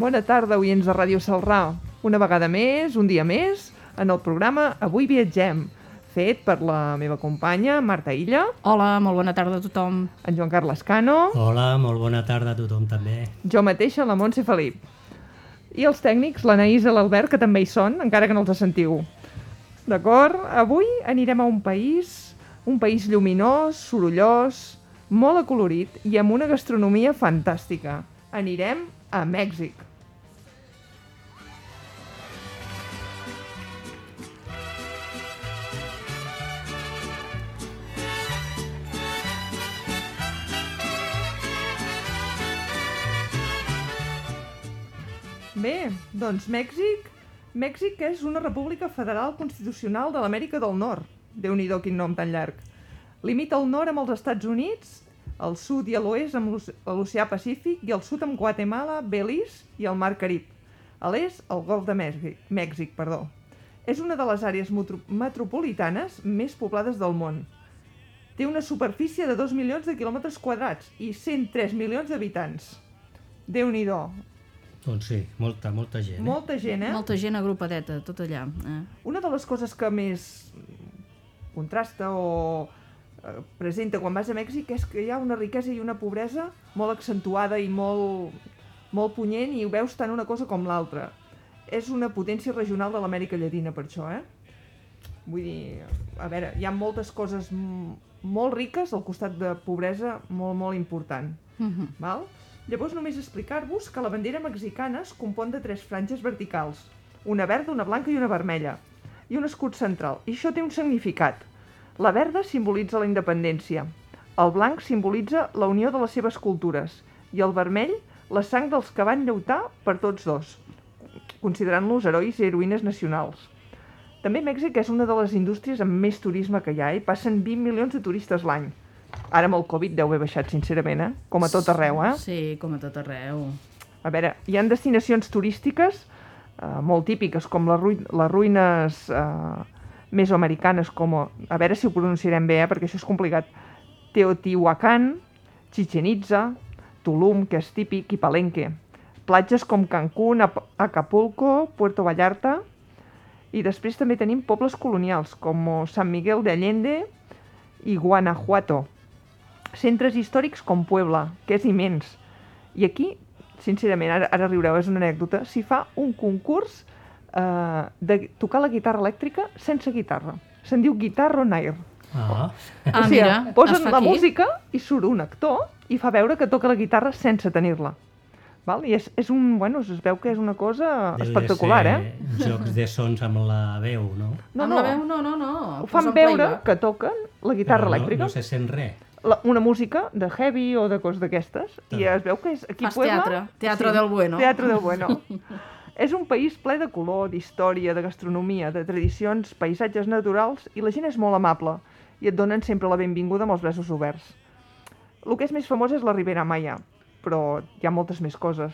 Bona tarda, oients de Ràdio Salrà. Una vegada més, un dia més, en el programa Avui viatgem, fet per la meva companya Marta Illa, Hola, molt bona tarda a tothom. en Joan Carles Cano, Hola, molt bona tarda a tothom també. jo mateixa, la Montse Felip. I els tècnics, l'Anaïs i l'Albert, que també hi són, encara que no els sentiu. D'acord? Avui anirem a un país, un país lluminós, sorollós, molt acolorit i amb una gastronomia fantàstica. Anirem a Mèxic. Bé, doncs Mèxic... Mèxic és una república federal constitucional de l'Amèrica del Nord. déu nhi quin nom tan llarg. Limita al nord amb els Estats Units, al sud i a l'oest amb l'oce- l'oceà Pacífic i al sud amb Guatemala, Belize i el Mar Carib. A l'est, el Golf de Mèxic, Mèxic perdó. És una de les àrees metro- metropolitanes més poblades del món. Té una superfície de 2 milions de quilòmetres quadrats i 103 milions d'habitants. déu nhi Doncs sí, molta, molta gent. Eh? Molta gent, eh? Molta gent agrupadeta, tot allà. Eh? Una de les coses que més contrasta o eh, presenta quan vas a Mèxic és que hi ha una riquesa i una pobresa molt accentuada i molt, molt punyent i ho veus tant una cosa com l'altra. És una potència regional de l'Amèrica Llatina per això, eh? Vull dir, a veure, hi ha moltes coses molt riques al costat de pobresa molt, molt important. Uh -huh. Val? Llavors només explicar-vos que la bandera mexicana es compon de tres franges verticals, una verda, una blanca i una vermella, i un escut central. I això té un significat. La verda simbolitza la independència, el blanc simbolitza la unió de les seves cultures i el vermell la sang dels que van lluitar per tots dos, considerant-los herois i heroïnes nacionals. També Mèxic és una de les indústries amb més turisme que hi ha i passen 20 milions de turistes l'any. Ara amb el Covid deu haver baixat, sincerament, eh? Com a tot arreu, eh? Sí, com a tot arreu. A veure, hi han destinacions turístiques eh, molt típiques, com les, ruï les ruïnes eh, mesoamericanes, com... A, a veure si ho pronunciarem bé, eh, perquè això és complicat. Teotihuacan, Chichen Itza, Tulum, que és típic, i Palenque. Platges com Cancún, Ap- Acapulco, Puerto Vallarta, i després també tenim pobles colonials, com San Miguel de Allende i Guanajuato. Centres històrics com Puebla, que és immens. I aquí, sincerament, ara, ara riureu, és una anècdota, s'hi fa un concurs eh, de tocar la guitarra elèctrica sense guitarra. Se'n diu Guitarra on Air. Ah, Ah, o sigui, mira, posen la aquí. música i surt un actor i fa veure que toca la guitarra sense tenir-la. Val? I és, és un, bueno, es veu que és una cosa deu de espectacular, ser eh? Jocs de sons amb la veu, no? No, Amb no, la veu, no, no, no. ho fan veure playback. que toquen la guitarra Però elèctrica. No, no se sent res. La, una música de heavy o de cos d'aquestes i es veu que és aquí Fas Puebla... teatre, teatre del bueno. Teatre del bueno. és un país ple de color, d'història, de gastronomia, de tradicions, paisatges naturals i la gent és molt amable i et donen sempre la benvinguda amb els braços oberts. El que és més famós és la Ribera Maya, però hi ha moltes més coses.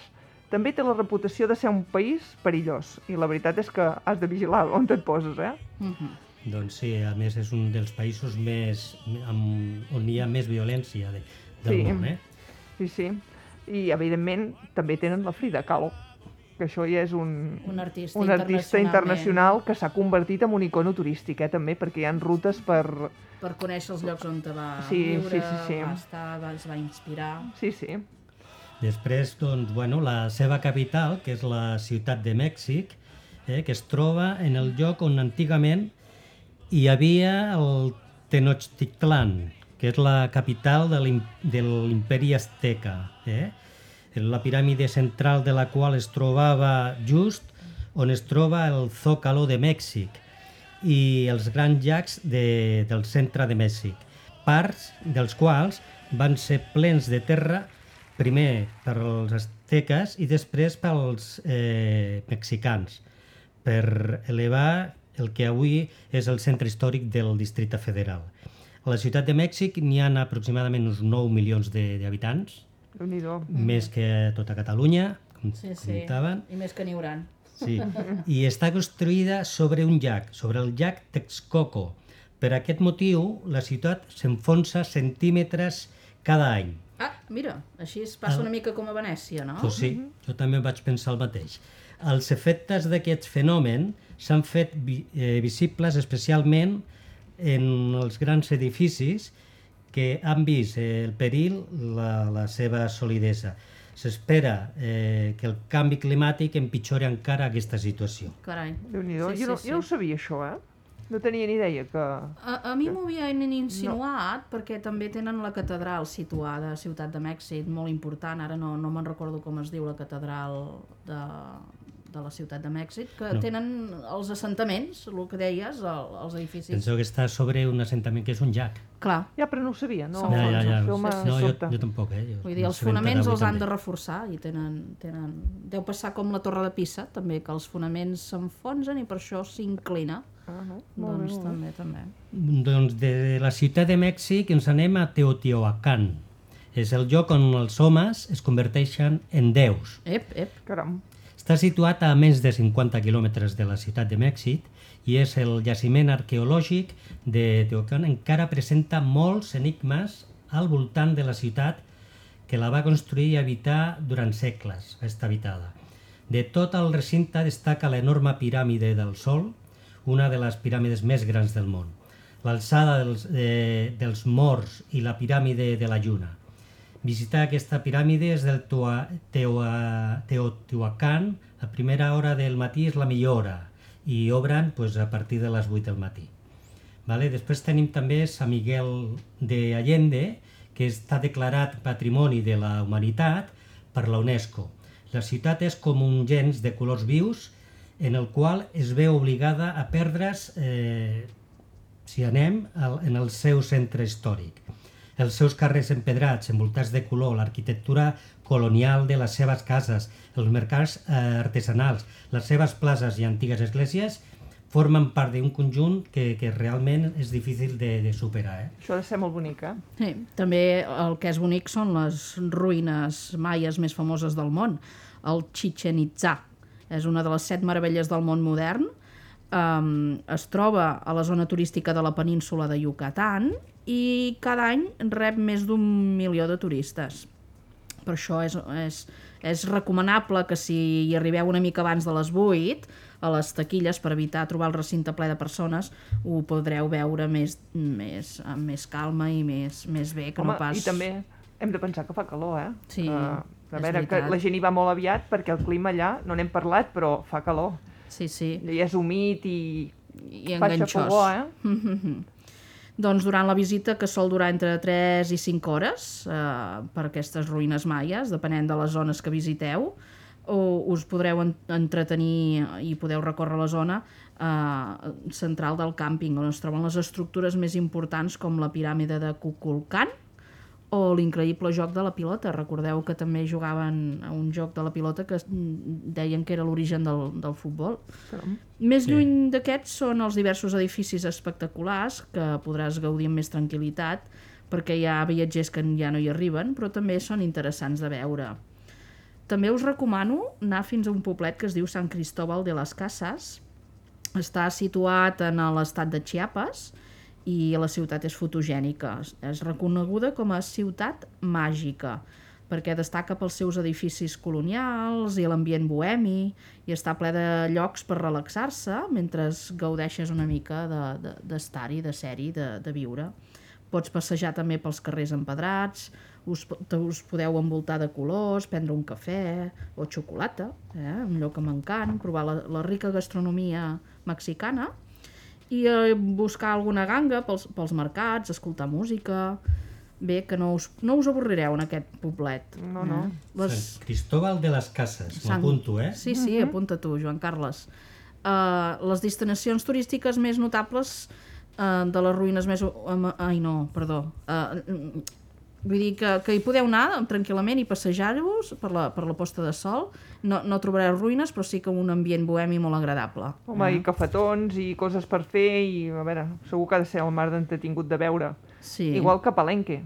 També té la reputació de ser un país perillós i la veritat és que has de vigilar on et poses, eh? Uh -huh. Doncs sí, a més és un dels països més, amb, on hi ha més violència de, del Sí. món, eh? Sí, sí. I, evidentment, també tenen la Frida Kahlo, que això ja és un, Un artista un artista internacional que s'ha convertit en un icono turístic, eh, també, perquè hi ha rutes per... Per conèixer els llocs on te va Sí, viure, sí, sí, sí. va estar, va, es va inspirar. Sí, sí. Després, doncs, bueno, la seva capital, que és la ciutat de Mèxic, eh, que es troba en el lloc on antigament hi havia el Tenochtitlan, que és la capital de l'im- de l'imperi azteca, eh? la piràmide central de la qual es trobava just on es troba el Zócalo de Mèxic i els grans llacs de, del centre de Mèxic, parts dels quals van ser plens de terra primer per als azteques i després pels eh, mexicans, per elevar el que avui és el centre històric del Districte Federal. A la ciutat de Mèxic n'hi ha aproximadament uns 9 milions de- d'habitants, més que tota Catalunya, com Sí, sí. comentaven. I més que n'hi hauran. Sí. I està construïda sobre un llac, sobre el llac Texcoco. Per aquest motiu, la ciutat s'enfonsa centímetres cada any. Ah, mira, així es passa una mica com a Venècia, no? Pues sí, jo també vaig pensar el mateix. Els efectes d'aquest fenomen s'han fet vi eh, visibles especialment en els grans edificis que han vist eh, el perill la, la seva solidesa. S'espera eh, que el canvi climàtic empitjori encara aquesta situació. Carai. Déu-n'hi-do. Sí, jo, no, sí, jo no sí. ho sabia, això, eh? No tenia ni idea que... A, a mi m'ho havien insinuat perquè també tenen la catedral situada a Ciutat de Mèxic, molt important, ara no, no me'n recordo com es diu la catedral de, de la Ciutat de Mèxic, que No. tenen els assentaments, el que deies, el, els edificis. Penseu que està sobre un assentament que és un llac. Clar, Ja, però no ho sabia, no? Ja, ja, ja. M'ha No, jo, jo tampoc, eh? Jo, vull dir, els fonaments els han també. de reforçar i tenen, tenen... Deu passar com la Torre de Pisa, també, que els fonaments s'enfonsen i per això s'inclina. Ah, no? Molt bé, Doncs bé. també, també. Doncs de la ciutat de Mèxic ens anem a Teotihuacan. És el lloc on els homes es converteixen en déus. Ep, ep. Caram. Està situat a menys de 50 quilòmetres de la ciutat de Mèxic i és el jaciment arqueològic de Teotihuacan. Encara presenta molts enigmes al voltant de la ciutat que la va construir i habitar durant segles, estar habitada. De tot el recinte destaca l'enorme piràmide del Sol, una de les piràmides més grans del món, l'alçada dels, eh, dels morts i la piràmide de la lluna. Visitar aquesta piràmide és del Tua, Teua, Teotihuacan, a primera hora del matí és la millor hora i obren pues, a partir de les 8 del matí. Vale? Després tenim també Sant Miguel de Allende, que està declarat Patrimoni de la Humanitat per la UNESCO. La ciutat és com un gens de colors vius en el qual es veu obligada a perdre's eh, si anem al, en el seu centre històric. Els seus carrers empedrats, envoltats de color, l'arquitectura colonial de les seves cases, els mercats eh, artesanals, les seves places i antigues esglésies formen part d'un conjunt que, que realment és difícil de, de superar. Eh? Això ha de ser molt bonic, eh? Sí, també el que és bonic són les ruïnes maies més famoses del món. El Chichen Itza és una de les set meravelles del món modern. Um, es troba a la zona turística de la península de Yucatán i cada any rep més d'un milió de turistes. Per això és, és, és recomanable que si hi arribeu una mica abans de les 8 a les taquilles per evitar trobar el recinte ple de persones ho podreu veure més, més, amb més calma i més, més bé que Home, no pas... i també hem de pensar que fa calor, eh? Sí, que, a veure, que la gent hi va molt aviat perquè el clima allà, no n'hem parlat, però fa calor. Sí, sí, I és humit i i fa enganxós. xafogó, eh? Doncs durant la visita, que sol durar entre 3 i 5 hores eh, per aquestes ruïnes maies, depenent de les zones que visiteu, o us podreu en entretenir i podeu recórrer la zona eh, central del càmping, on es troben les estructures més importants com la piràmide de Kukulkan o l'increïble joc de la pilota. Recordeu que també jugaven a un joc de la pilota que mm, deien que era l'origen del, del futbol. Més Sí. lluny d'aquests són els diversos edificis espectaculars que podràs gaudir amb més tranquil·litat perquè hi ha viatgers que ja no hi arriben, però també són interessants de veure. També us recomano anar fins a un poblet que es diu Sant Cristóbal de les Casas. Està situat en l'estat de Chiapas i la ciutat és fotogènica. És reconeguda com a ciutat màgica perquè destaca pels seus edificis colonials i l'ambient bohemi i està ple de llocs per relaxar-se mentre gaudeixes una mica de- de- d'estar-hi, de, de ser-hi, de, de viure. Pots passejar també pels carrers empedrats, us, us podeu envoltar de colors, prendre un cafè o xocolata, eh? un lloc que m'encant, provar la, la rica gastronomia mexicana i eh, buscar alguna ganga pels, pels mercats, escoltar música... Bé, que no us, no us avorrireu en aquest poblet. No, no. Eh? Les... Sant Cristóbal de les Cases, Sant- m'apunto, eh? Sí, sí, apunta tu, Joan Carles. Uh, les destinacions turístiques més notables uh, de les ruïnes més... Um, ai, no, perdó. Uh, vull dir que, que hi podeu anar tranquil·lament i passejar-vos per, la, per la posta de sol. No, no trobareu ruïnes, però sí que un ambient bohemi molt agradable. Home, i cafetons i coses per fer i, a veure, segur que ha de ser el mar d'entretingut de veure. Sí, Igual que Palenque,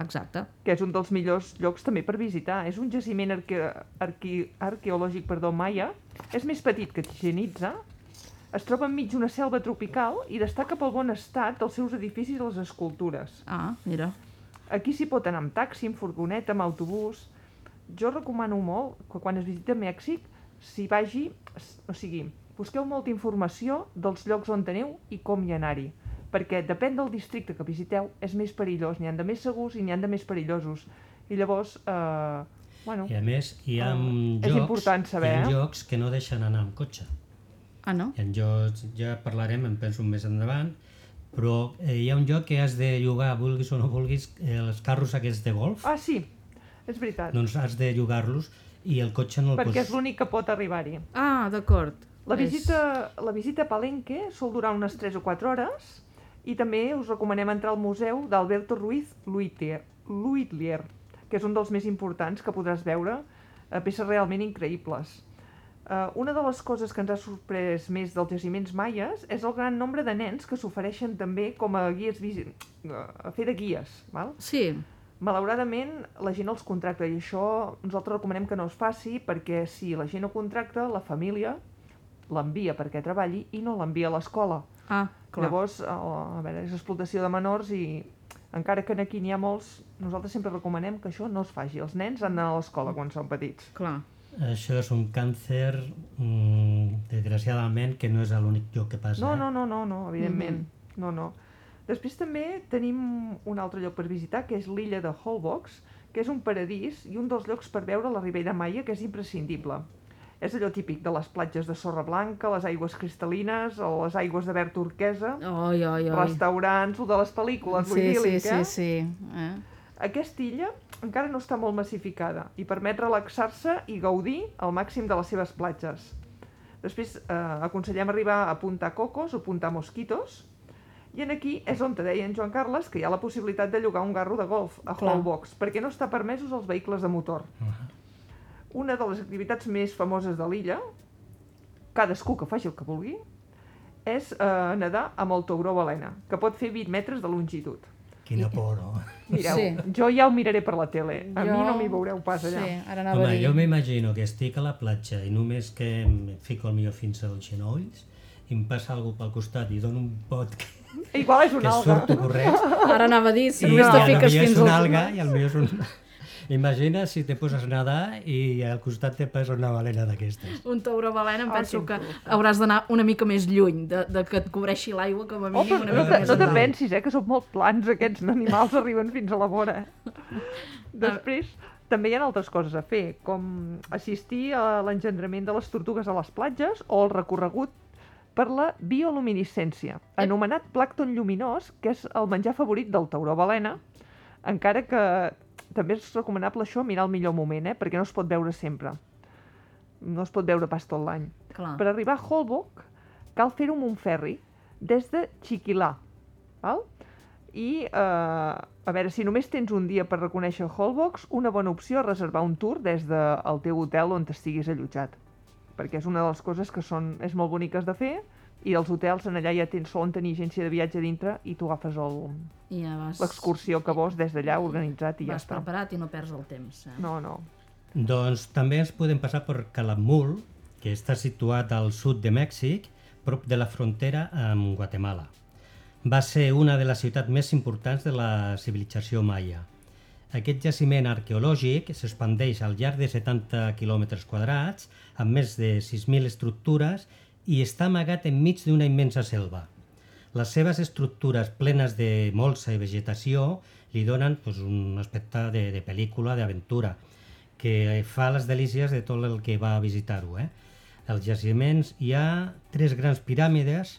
exacte. que és un dels millors llocs també per visitar. És un jaciment arque arque arqueològic perdó, maia. És més petit que Chichen Itza. Es troba enmig d'una selva tropical i destaca pel bon estat dels seus edificis i les escultures. Ah, mira. Aquí s'hi pot anar amb taxi, amb furgoneta, amb autobús. Jo recomano molt que quan es visita Mèxic s'hi vagi, o sigui, busqueu molta informació dels llocs on teniu i com hi anar-hi. Perquè depèn del districte que visiteu, és més perillós. N'hi han de més segurs i n'hi han de més perillosos. I llavors, eh, bueno, I a més, hi ha Ah, és jocs, important saber, hi ha eh? jocs que no deixen anar amb cotxe. Ah, no? Hi ha jocs, ja parlarem, em penso més endavant, però eh, hi ha un joc que has de llogar, vulguis o no vulguis, eh, els carros aquests de golf, ah, sí, és veritat. doncs has de llogar-los i el cotxe no el perquè és pots... l'únic que pot arribar-hi. Ah, d'acord. La És- visita, la visita a Palenque sol durar unes 3 o 4 hores i també us recomanem entrar al museu d'Alberto Ruiz Luitlier, Luitlier, que és un dels més importants que podràs veure, eh, peces realment increïbles. Uh, una de les coses que ens ha sorprès més dels jaciments maies és el gran nombre de nens que s'ofereixen també com a guies eh, a fer de guies. Val? Sí, Malauradament, la gent els contracta i això nosaltres recomanem que no es faci perquè si la gent ho contracta, la família l'envia perquè treballi i no l'envia a l'escola. ah, clar. Llavors, a, a veure, és explotació de menors i encara que aquí n'hi ha molts, nosaltres sempre recomanem que això no es faci. Els nens han d'anar a l'escola quan són petits. Clar. Això és un càncer, mm, desgraciadament, que no és l'únic lloc que passa. No, eh? no, no, no, no evidentment. No, no. Després també tenim un altre lloc per visitar, que és l'illa de Holbox, que és un paradís i un dels llocs per veure la Ribera Maia, que és imprescindible. És allò típic de les platges de sorra blanca, les aigües cristal·lines, o les aigües de verd turquesa, Oi, oi, oi. restaurants, o de les pel·lícules, Sí, sí, idíl·lic, sí, eh? sí. Eh? Aquesta illa encara no està molt massificada i permet relaxar-se i gaudir al màxim de les seves platges. Després eh, aconsellem arribar a Punta Cocos o Punta Mosquitos i en aquí és on te deia en Joan Carles que hi ha la possibilitat de llogar un garro de golf a. Hallbox perquè no està permesos els vehicles de motor. Una de les activitats més famoses de l'illa, cadascú que faci el que vulgui, és eh, nedar amb el tauró balena, que pot fer 20 metres de longitud. Quina por, no? Mireu, Sí. jo ja ho miraré per la tele. A Jo- mi no m'hi veureu pas allà. Sí, ara anava a Home, dir... jo m'imagino que estic a la platja i només que em fico el millor fins als genolls i em passa algú pel costat i dono un pot que, Igual és que una alga. surto corrent Ara anava a dir, si i, només i te a lo fiques millor és fins una al... alga i al millor és un... Imagina si te poses a nedar i al costat te passa una balena d'aquestes. Un tauró balena, em penso quin que hauràs d'anar una mica més lluny, de, de que et cobreixi l'aigua, com a Oh, mínim però una no, mica te, més no te pensis, eh, que són molt plans aquests animals, arriben fins a la vora. Després, també hi ha altres coses a fer, com assistir a l'engendrament de les tortugues a les platges o el recorregut per la bioluminescència, anomenat plàcton lluminós, que és el menjar favorit del tauró balena, encara que també és recomanable això mirar el millor moment, eh, perquè no es pot veure sempre. No es pot veure pas tot l'any. Per arribar a Holbox cal fer-ho amb un ferri des de Chiquilà. Val? I, eh, a veure, si només tens un dia per reconèixer Holbox, una bona opció és reservar un tour des del teu hotel on estiguis allotjat. Perquè és una de les coses que són, és molt boniques de fer i els hotels en allà ja tens, solen tenir agència de viatge dintre i tu agafes I ja vas, l'excursió que vols des d'allà organitzat i ja vas està. preparat i no perds el temps. Eh? No, no. Doncs també ens podem passar per Calamul, que està situat al sud de Mèxic, prop de la frontera amb Guatemala. Va ser una de les ciutats més importants de la civilització maia. Aquest jaciment arqueològic s'expandeix al llarg de 70 quilòmetres quadrats, amb més de 6.000 estructures, i està amagat enmig d'una immensa selva. Les seves estructures plenes de molsa i vegetació li donen doncs, un aspecte de, de pel·lícula, d'aventura, que fa les delícies de tot el que va a visitar-ho. Eh? Als jaciments hi ha tres grans piràmides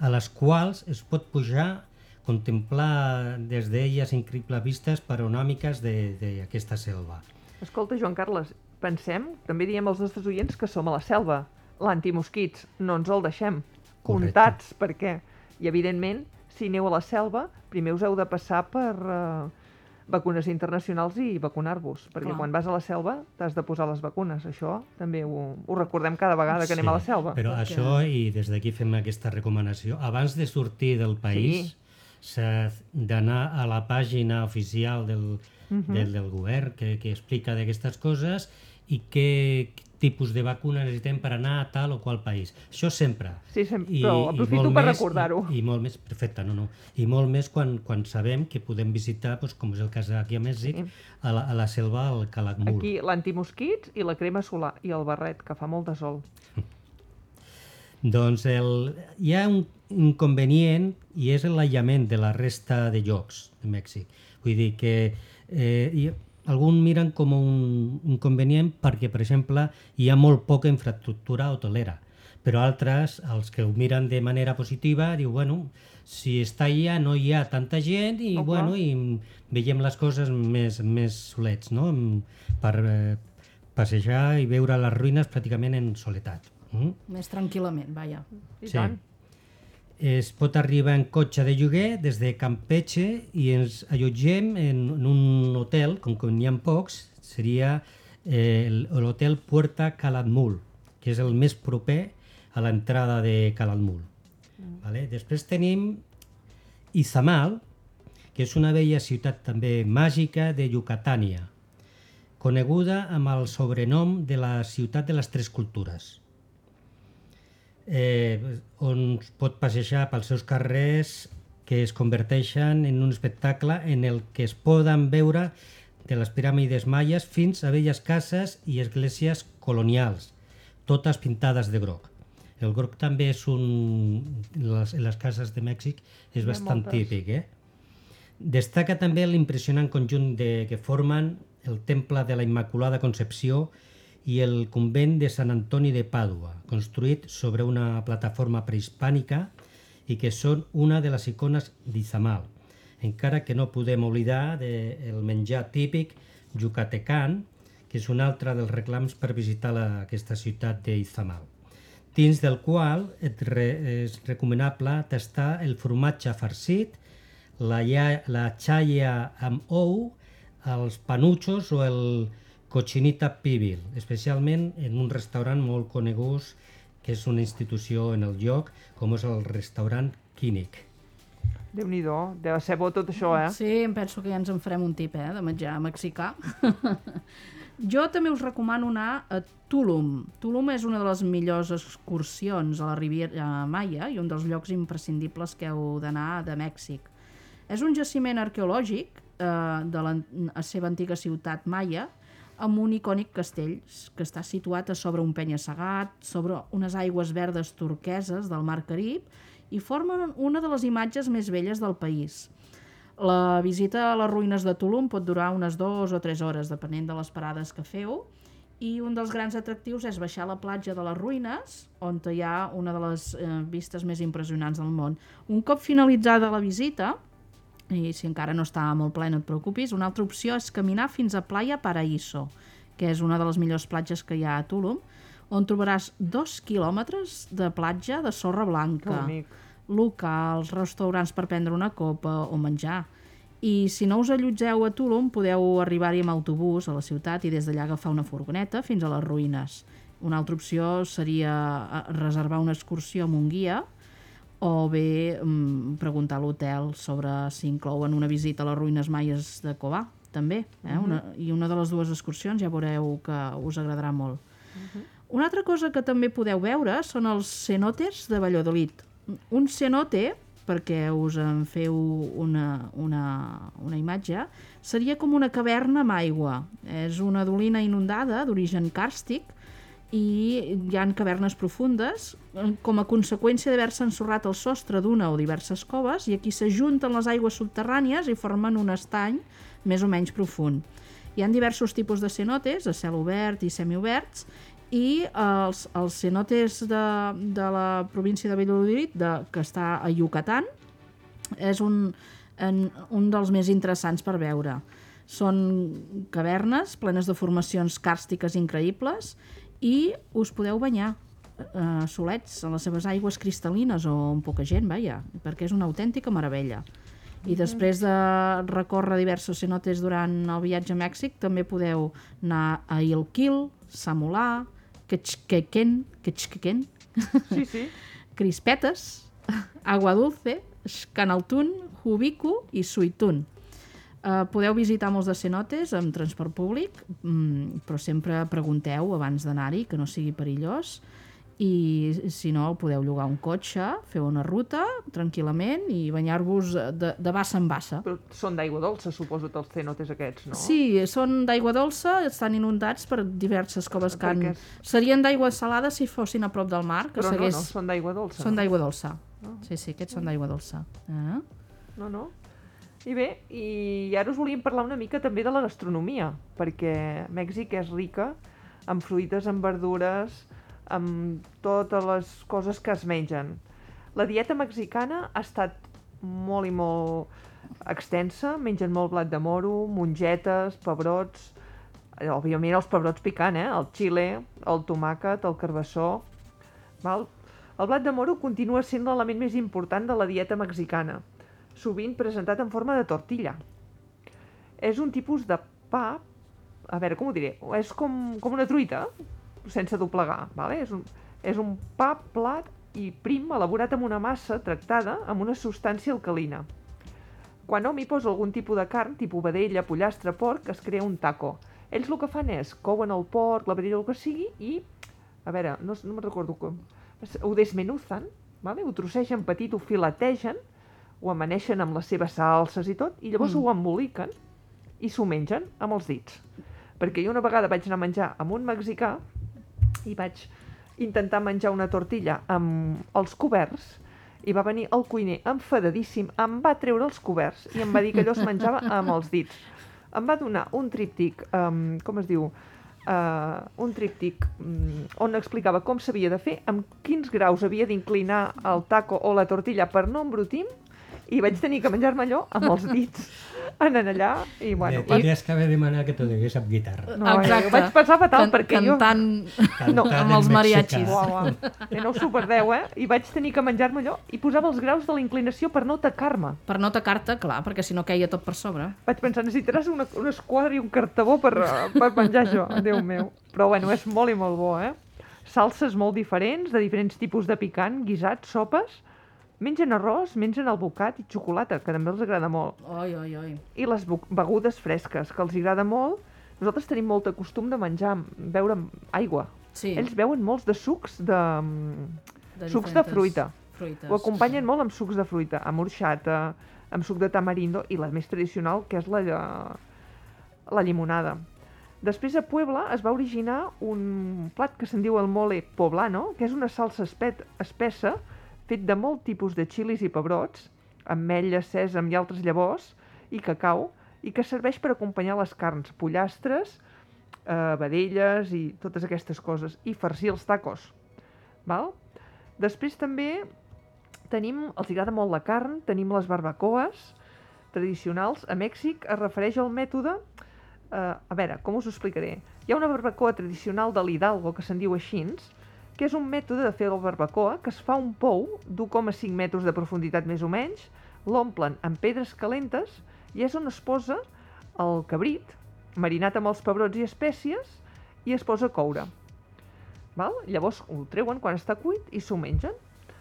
a les quals es pot pujar, contemplar des d'elles increïbles vistes paronòmiques d'aquesta selva. Escolta, Joan Carles, pensem, també diem als nostres oients que som a la selva. L'antimosquits, no ens el deixem. Correcte. Comptats, perquè, i evidentment, si aneu a la selva, primer us heu de passar per eh, vacunes internacionals i vacunar-vos, perquè Clar. quan vas a la selva t'has de posar les vacunes. Això també ho, ho recordem cada vegada que anem a la selva. Però Perquè- això, i des d'aquí fem aquesta recomanació, abans de sortir del país, s'ha d'anar a la pàgina oficial del, Mhm. del, del govern que, que explica d'aquestes coses i que tipus de vacuna necessitem per anar a tal o qual país. Això sempre. Sí, sempre, però aprofito per recordar-ho. I, I molt més, perfecte, no, no. I molt més quan, quan sabem que podem visitar, doncs, com és el cas aquí a Mèxic, Sí. a, la, a la selva, al Calakmul. Aquí l'antimosquits i la crema solar i el barret, que fa molt de sol. Doncs el, hi ha un inconvenient i és l'aïllament de la resta de llocs de Mèxic. Vull dir que eh, hi, alguns miren com un inconvenient perquè, per exemple, hi ha molt poca infraestructura hotelera, però altres, els que ho miren de manera positiva, diu, bueno, si està allà no hi ha tanta gent i, clar. bueno, i veiem les coses més, més solets, no? Per eh, passejar i veure les ruïnes pràcticament en soledat. Mm? Més tranquil·lament, vaja. I Sí. tant. Es pot arribar en cotxe de lloguer des de Campeche i ens allotgem en, en un hotel, com que n'hi ha pocs, seria eh, el- l'hotel Puerta Calatmul, que és el més proper a l'entrada de Calatmul. Vale? Després tenim Izamal, que és una vella ciutat també màgica de Yucatània, coneguda amb el sobrenom de la ciutat de les tres cultures eh, on es pot passejar pels seus carrers que es converteixen en un espectacle en el que es poden veure de les piràmides maies fins a velles cases i esglésies colonials, totes pintades de groc. El groc també és un... Les, en les cases de Mèxic és bastant moltes. típic, eh? Destaca també l'impressionant conjunt de, que formen el Temple de la Immaculada Concepció i el convent de Sant Antoni de Pàdua, construït sobre una plataforma prehispànica i que són una de les icones d'Izamal, encara que no podem oblidar del menjar típic yucatecan, que és un altre dels reclams per visitar la, aquesta ciutat d'Izamal dins del qual et re, és recomanable tastar el formatge farcit, la, la xalla amb ou, els panutxos o el cochinita pibil, especialment en un restaurant molt conegut que és una institució en el lloc, com és el restaurant Quínic. Déu-n'hi-do, deu ser bo tot això, eh? Sí, em penso que ja ens en farem un tip, eh, de menjar mexicà. jo també us recomano anar a Tulum. Tulum és una de les millors excursions a la Riviera Maya i un dels llocs imprescindibles que heu d'anar de Mèxic. És un jaciment arqueològic eh, de la seva antiga ciutat maia amb un icònic castell que està situat a sobre un penya-segat, sobre unes aigües verdes turqueses del Mar Carib i formen una de les imatges més belles del país. La visita a les ruïnes de Tulum pot durar unes dues o tres hores, depenent de les parades que feu, i un dels grans atractius és baixar a la platja de les ruïnes, on hi ha una de les eh, vistes més impressionants del món. Un cop finalitzada la visita, i si encara no està molt ple no et preocupis, una altra opció és caminar fins a Playa Paraíso, que és una de les millors platges que hi ha a Tulum, on trobaràs dos quilòmetres de platja de sorra blanca locals, restaurants per prendre una copa o menjar. I si no us allotgeu a Tulum, podeu arribar-hi amb autobús a la ciutat i des d'allà agafar una furgoneta fins a les ruïnes. Una altra opció seria eh, reservar una excursió amb un guia o bé mm, preguntar a l'hotel sobre si inclouen una visita a les ruïnes maies de Covà, també. Eh? una, I una de les dues excursions ja veureu que us agradarà molt. Una altra cosa que també podeu veure són els cenotes de Valladolid. Un cenote, perquè us en feu una, una, una imatge, seria com una caverna amb aigua. És una dolina inundada d'origen càrstic i hi han cavernes profundes com a conseqüència d'haver-se ensorrat el sostre d'una o diverses coves i aquí s'ajunten les aigües subterrànies i formen un estany més o menys profund. Hi han diversos tipus de cenotes, a cel obert i semioberts, i els, els cenotes de, de la província de Valladolid, de, que està a Yucatán, és un, en, un dels més interessants per veure. Són cavernes plenes de formacions càrstiques increïbles i us podeu banyar eh, solets a les seves aigües cristal·lines o amb poca gent, vaja, perquè és una autèntica meravella. I després de recórrer diversos cenotes durant el viatge a Mèxic, també podeu anar a Ilquil, Samolà, Quechquequén, Quechquequén, Sí, sí. Crispetes, Agua Dulce, Canaltún, Jubicu i Suitún. Uh, podeu visitar molts de cenotes amb transport públic, mm, però sempre pregunteu abans d'anar-hi, que no sigui perillós, i si no podeu llogar un cotxe, fer una ruta tranquil·lament i banyar-vos de, de bassa en bassa. Però són d'aigua dolça, suposo, els cenotes aquests, no? Sí, són d'aigua dolça, estan inundats per diverses coves que han... Perquè Serien d'aigua salada si fossin a prop del mar, que Però segueix... no, no, són d'aigua dolça. Són no? d'aigua dolça. Sí, sí, aquests són d'aigua dolça. Ah. No, no. I bé, i ara us volíem parlar una mica també de la gastronomia, perquè Mèxic és rica amb fruites, amb verdures, amb totes les coses que es mengen. La dieta mexicana ha estat molt i molt extensa, mengen molt blat de moro, mongetes, pebrots, òbviament els pebrots picant, eh? el xile, el tomàquet, el carbassó... Val? El blat de moro continua sent l'element més important de la dieta mexicana, sovint presentat en forma de tortilla. És un tipus de pa, a veure, com ho diré, és com, com una truita, sense doblegar, vale? és, un, és un pa plat i prim elaborat amb una massa tractada amb una substància alcalina. Quan hom hi posa algun tipus de carn, tipus vedella, pollastre, porc, es crea un taco. Ells el que fan és couen el porc, la vedella, el que sigui, i, a veure, no, no me'n recordo com, ho desmenuzan, vale? ho trossegen petit, ho filetegen, ho amaneixen amb les seves salses i tot, i llavors Mm. ho emboliquen i s'ho mengen amb els dits. Perquè jo una vegada vaig anar a menjar amb un mexicà i vaig intentar menjar una tortilla amb els coberts i va venir el cuiner enfadadíssim, em va treure els coberts i em va dir que allò es menjava amb els dits. Em va donar un tríptic, um, com es diu, uh, un tríptic um, on explicava com s'havia de fer, amb quins graus havia d'inclinar el taco o la tortilla per no embrutir i vaig tenir que menjar-me allò amb els dits anant allà i bueno, Bé, tindries que haver demanat que t'ho digués amb guitarra. no, eh, ho vaig passar fatal Can- perquè jo... cantant Cantant amb en els mariachis. Uau, uau. Eh, no us ho perdeu, eh? I vaig tenir que menjar-me allò i posava els graus de la inclinació per no tacar-me. per no tacar-te, clar, perquè si no queia tot per sobre. Vaig pensar, necessitaràs una, una esquadra i un cartabó per, eh, per menjar això, Déu meu. Però bueno, és molt i molt bo, eh? Salses molt diferents, de diferents tipus de picant, guisats, sopes. Mengen arròs, mengen albocat i xocolata, que també els agrada molt. Oi, oi, oi. I les begudes fresques, que els agrada molt. Nosaltres tenim molt de costum de menjar, beure aigua. Sí, Ells beuen molts de sucs de... de sucs de fruita. fruites. Ho acompanyen molt amb sucs de fruita, amb orxata, amb suc de tamarindo i la més tradicional, que és la, la llimonada. Després a Puebla es va originar un plat que se'n diu el mole poblano, que és una salsa espet, espessa fet de molt tipus de xilis i pebrots, ametlles, sèsam i altres llavors, i cacau, i que serveix per acompanyar les carns, pollastres, eh, vedelles i totes aquestes coses, i farcir els tacos. Val? Després també tenim, els agrada molt la carn, tenim les barbacoes tradicionals. A Mèxic es refereix al mètode... Eh, a veure, com us ho explicaré? Hi ha una barbacoa tradicional de l'Hidalgo, que se'n diu així, que és un mètode de fer la barbacoa que es fa un pou d'1,5 metres de profunditat més o menys, l'omplen amb pedres calentes i és on es posa el cabrit, marinat amb els pebrots i espècies, i es posa a coure. Val? Llavors ho treuen quan està cuit i s'ho mengen.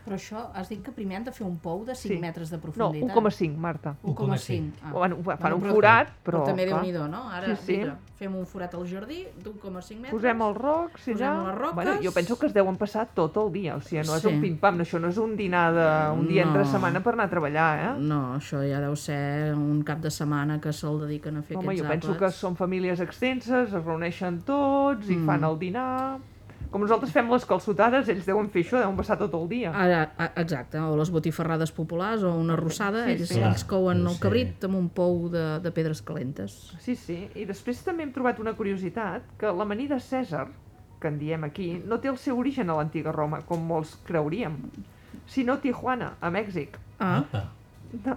Però això, has dit que primer han de fer un pou de 5 Sí. metres de No, profunditat. 1,5, Marta. 1,5. Ah. Bueno, fan Bueno, un però- forat, però... Però també déu nhi no? Ara, Sí, sí. vinga, fem un forat al jardí d'1,5 metres. Posem els rocs i Posem allà... les roques. Bueno, jo penso que es deuen passar tot el dia, o sigui, no és Sí. un pim-pam, això no és un dinar de... un dia entre No. setmana per anar a treballar, eh? No, això ja deu ser un cap de setmana que se'l dediquen a fer Home, aquests jo penso àpats. que són famílies extenses, es reuneixen tots i Mm. fan el dinar... Com nosaltres fem les calçotades, ells deuen fer això, deuen passar tot el dia. Ara, a- exacte, o les botifarrades populars o una rossada, Sí, ells, sí. ells couen el Sí. cabrit amb un pou de, de pedres calentes. Sí, sí. I després també hem trobat una curiositat, que l'amanida Cèsar, que en diem aquí, no té el seu origen a l'antiga Roma, com molts creuríem, sinó a Tijuana, a Mèxic. Ah, Apa. El,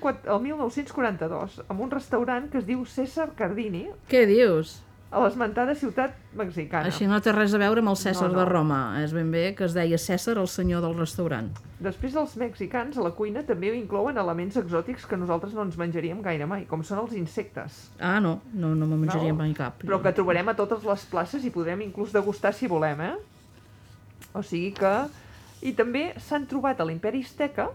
14, el 1942, amb un restaurant que es diu César Cardini, què dius? A l'esmentada ciutat mexicana. Així no té res a veure amb el Cèsar No, no. de Roma. És ben bé que es deia Cèsar, el senyor del restaurant. Després els mexicans a la cuina també inclouen elements exòtics que nosaltres no ens menjaríem gaire mai, com són els insectes, Ah, no, no, no me menjaria No, mai cap. però que trobarem a totes les places i podrem inclús degustar si volem, eh? O sigui que... I també s'han trobat a l'imperi Azteca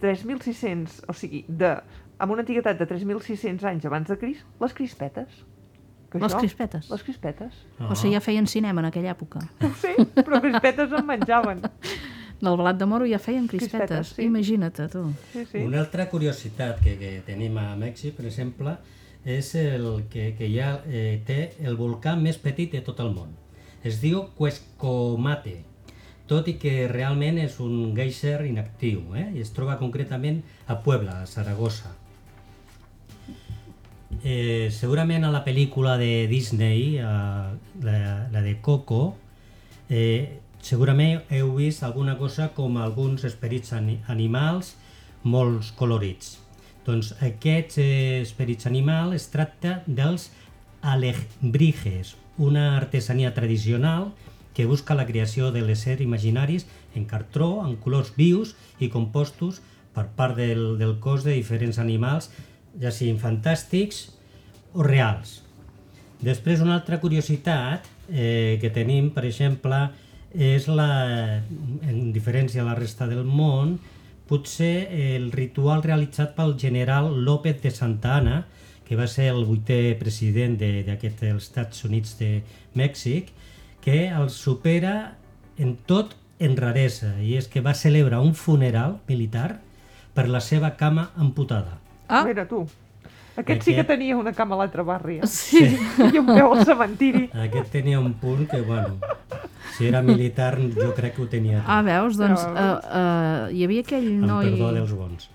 3.600, o sigui, de amb una antiguitat de 3.600 anys abans de Crist, les crispetes. Que Les això- crispetes? Les crispetes. O sigui, ja feien cinema en aquella època. Ho sé, però crispetes en menjaven. Del blat de moro ja feien crispetes. Crispetes, sí. Imagina't, tu. Sí, sí. Una altra curiositat que, que tenim a Mèxic, per exemple, és el que, que ja eh, té el volcà més petit de tot el món. Es diu Cuescomate, tot i que realment és un geyser inactiu, eh? i es troba concretament a Puebla, a Saragossa. Eh, segurament a la pel·lícula de Disney, eh, la, la de Coco, eh, segurament heu vist alguna cosa com alguns esperits ani animals molt colorits. Doncs aquests eh, esperits animals es tracta dels alebrijes, una artesania tradicional que busca la creació de l'éssers imaginaris en cartró, en colors vius i compostos per part del, del cos de diferents animals, ja siguin fantàstics o reals. Després, una altra curiositat eh, que tenim, per exemple, és la, en diferència a la resta del món, potser el ritual realitzat pel general López de Santa Anna, que va ser el vuitè president de- d'aquest dels Estats Units de Mèxic, que el supera en tot en raresa, i és que va celebrar un funeral militar per la seva cama amputada. Ah, Mira tu. Aquest sí que Aquest- tenia una cama a l'altre barri. Eh? sí. I un peu al cementiri. Aquest tenia un punt que, bueno, si era militar jo crec que ho tenia tot. Ah, veus? Doncs Però- uh, uh, hi havia aquell amb noi... perdó dels bons.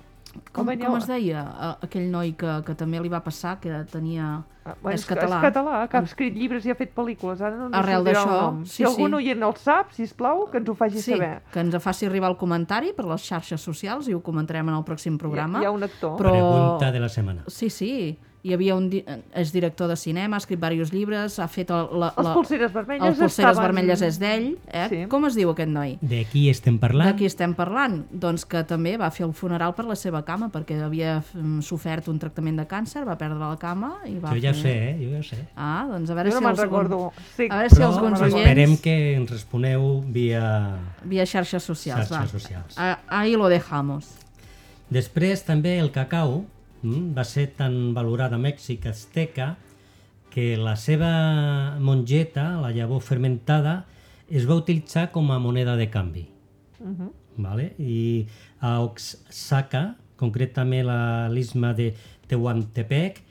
Com, com es deia? Aquell noi que, que també li va passar, que tenia... Ah, bueno, és català. És català, que ha escrit llibres i ha fet pel·lícules. Ara no ens Arrel d'això, sí, si algun sí. oient el sap, si plau, que ens ho faci Sí, saber. que ens faci arribar el comentari per les xarxes socials i ho comentarem en el pròxim programa. Hi, ha- hi ha un actor. Però- Pregunta de la setmana. Sí, sí. Hi havia un... Di... És director de cinema, ha escrit diversos llibres, ha fet el, la, Els la... polseres vermelles el Polseres estaven- Vermelles és d'ell, eh? Sí. Com es diu aquest noi? De qui estem De parlant? qui estem parlant? Doncs que també va fer el funeral per la seva cama, perquè havia mm, sofert un tractament de càncer, va perdre la cama i va Jo ja ho fer... sé, eh? Jo ja ho sé. Ah, doncs a veure Jo no si me'n els... recordo. Sí. A veure si Però els bons esperem que ens responeu via Via xarxes socials, xarxes va. socials. Ah, Ahí lo dejamos. Després també el cacau va ser tan valorat a Mèxic azteca que la seva mongeta, la llavor fermentada, es va utilitzar com a moneda de canvi. Mhm. Vale? I a Oaxaca, concretament a l'istme de Tehuantepec,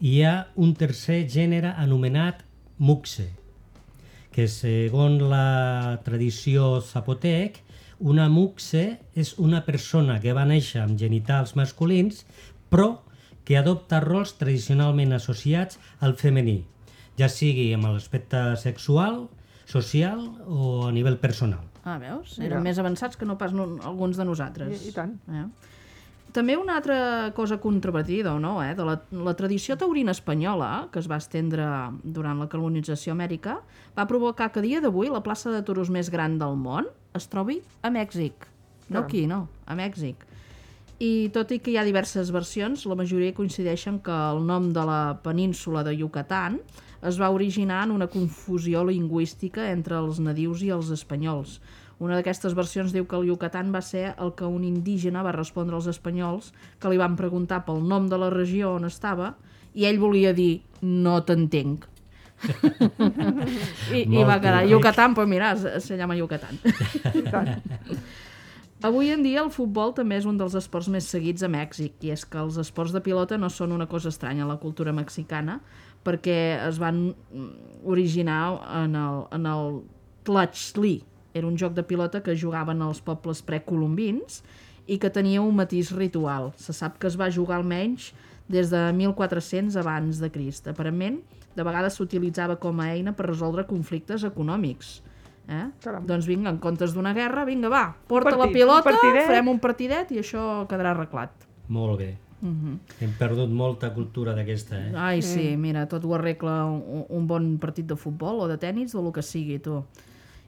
hi ha un tercer gènere anomenat muxe, que segons la tradició zapotec, una muxe és una persona que va néixer amb genitals masculins, però que adopta rols tradicionalment associats al femení, ja sigui amb l'aspecte sexual, social o a nivell personal. Ah, veus? Mira. Eren més avançats que no pas no, alguns de nosaltres. I- i tant. Eh? També una altra cosa controvertida, o no, eh? de la, la tradició taurina espanyola, que es va estendre durant la colonització Amèrica, va provocar que a dia d'avui la plaça de toros més gran del món es trobi a Mèxic. No aquí, no, a Mèxic. I tot i que hi ha diverses versions, la majoria coincideixen que el nom de la península de Yucatán es va originar en una confusió lingüística entre els nadius i els espanyols. Una d'aquestes versions diu que el Yucatán va ser el que un indígena va respondre als espanyols que li van preguntar pel nom de la regió on estava i ell volia dir no t'entenc. I, I va quedar. Yucatán, pues mira, se llama Yucatán. Avui en dia el futbol també és un dels esports més seguits a Mèxic i és que els esports de pilota no són una cosa estranya a la cultura mexicana perquè es van mm, originar en el, en el Tlaxli. Era un joc de pilota que jugaven els pobles precolombins i que tenia un matís ritual. Se sap que es va jugar almenys des de 1400 abans de Crist. Aparentment, de vegades s'utilitzava com a eina per resoldre conflictes econòmics. Eh? Caram. Doncs vinga, en comptes d'una guerra, vinga, va, porta partit, la un pilota, partidet. farem un partidet i això quedarà arreglat. Molt bé. Mhm. Hem perdut molta cultura d'aquesta, eh? Ai, sí, mira, tot ho arregla un, un bon partit de futbol o de tennis o el que sigui, tu.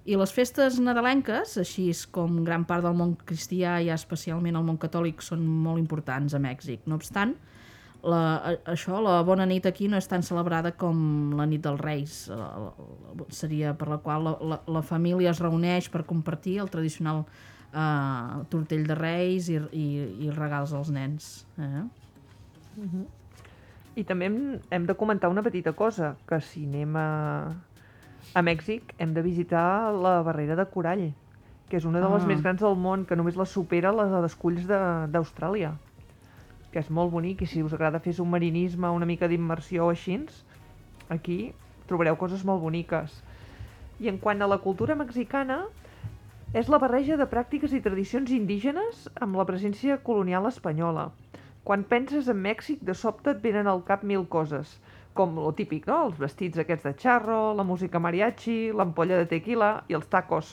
I les festes nadalenques, així com gran part del món cristià i especialment el món catòlic, són molt importants a Mèxic. No obstant, la, això, la bona nit aquí no és tan celebrada com la nit dels Reis. La, la, seria per la qual la, la, la família es reuneix per compartir el tradicional eh, tortell de Reis i, i, i regals als nens. Eh? I també hem, hem de comentar una petita cosa, que si anem a, a Mèxic hem de visitar la barrera de corall, que és una de les Ah. més grans del món, que només la supera la de desculls de- d'Austràlia, que és molt bonic, i si us agrada fer submarinisme, una mica d'immersió o així, aquí trobareu coses molt boniques. I en quant a la cultura mexicana, és la barreja de pràctiques i tradicions indígenes amb la presència colonial espanyola. Quan penses en Mèxic, de sobte et venen al cap mil coses, com lo típic, no? Els vestits aquests de charro, la música mariachi, l'ampolla de tequila i els tacos.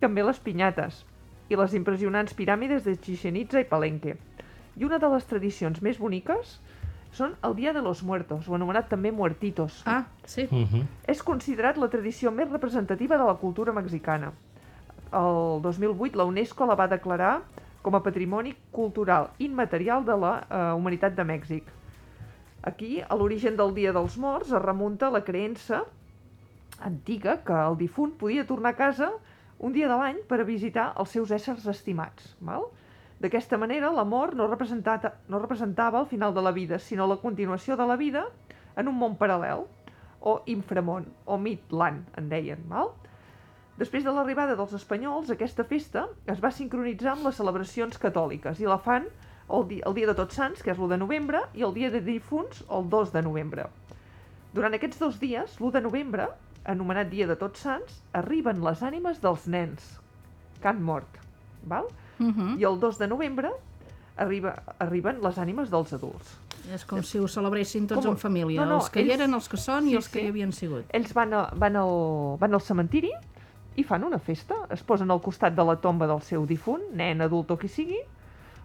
També les pinyates i les impressionants piràmides de Chichen Itza i Palenque. I una de les tradicions més boniques són el Dia de los Muertos, o anomenat també Muertitos. Ah, sí. Uh -huh. És considerat la tradició més representativa de la cultura mexicana. El 2008 la UNESCO la va declarar com a Patrimoni Cultural Immaterial de la eh, Humanitat de Mèxic. Aquí, a l'origen del Dia dels Morts, es remunta la creença antiga que el difunt podia tornar a casa un dia de l'any per a visitar els seus éssers estimats. Val? D'aquesta manera, la mort no, no representava el final de la vida, sinó la continuació de la vida en un món paral·lel, o inframont, o midland, en deien. Val? Després de l'arribada dels espanyols, aquesta festa es va sincronitzar amb les celebracions catòliques i la fan el, di el dia de Tots Sants, que és l'1 de novembre, i el dia de difunts, el 2 de novembre. Durant aquests dos dies, l'1 de novembre, anomenat Dia de Tots Sants, arriben les ànimes dels nens que han mort. Val? Uh -huh. I el 2 de novembre arriba, arriben les ànimes dels adults. És com si ho celebressin tots Com- en família. No, no, els que hi ells- eren, els que són Sí, i els que sí. hi havien sigut. Ells van, a, van, al, van al cementiri i fan una festa. Es posen al costat de la tomba del seu difunt, nen, adult o qui sigui,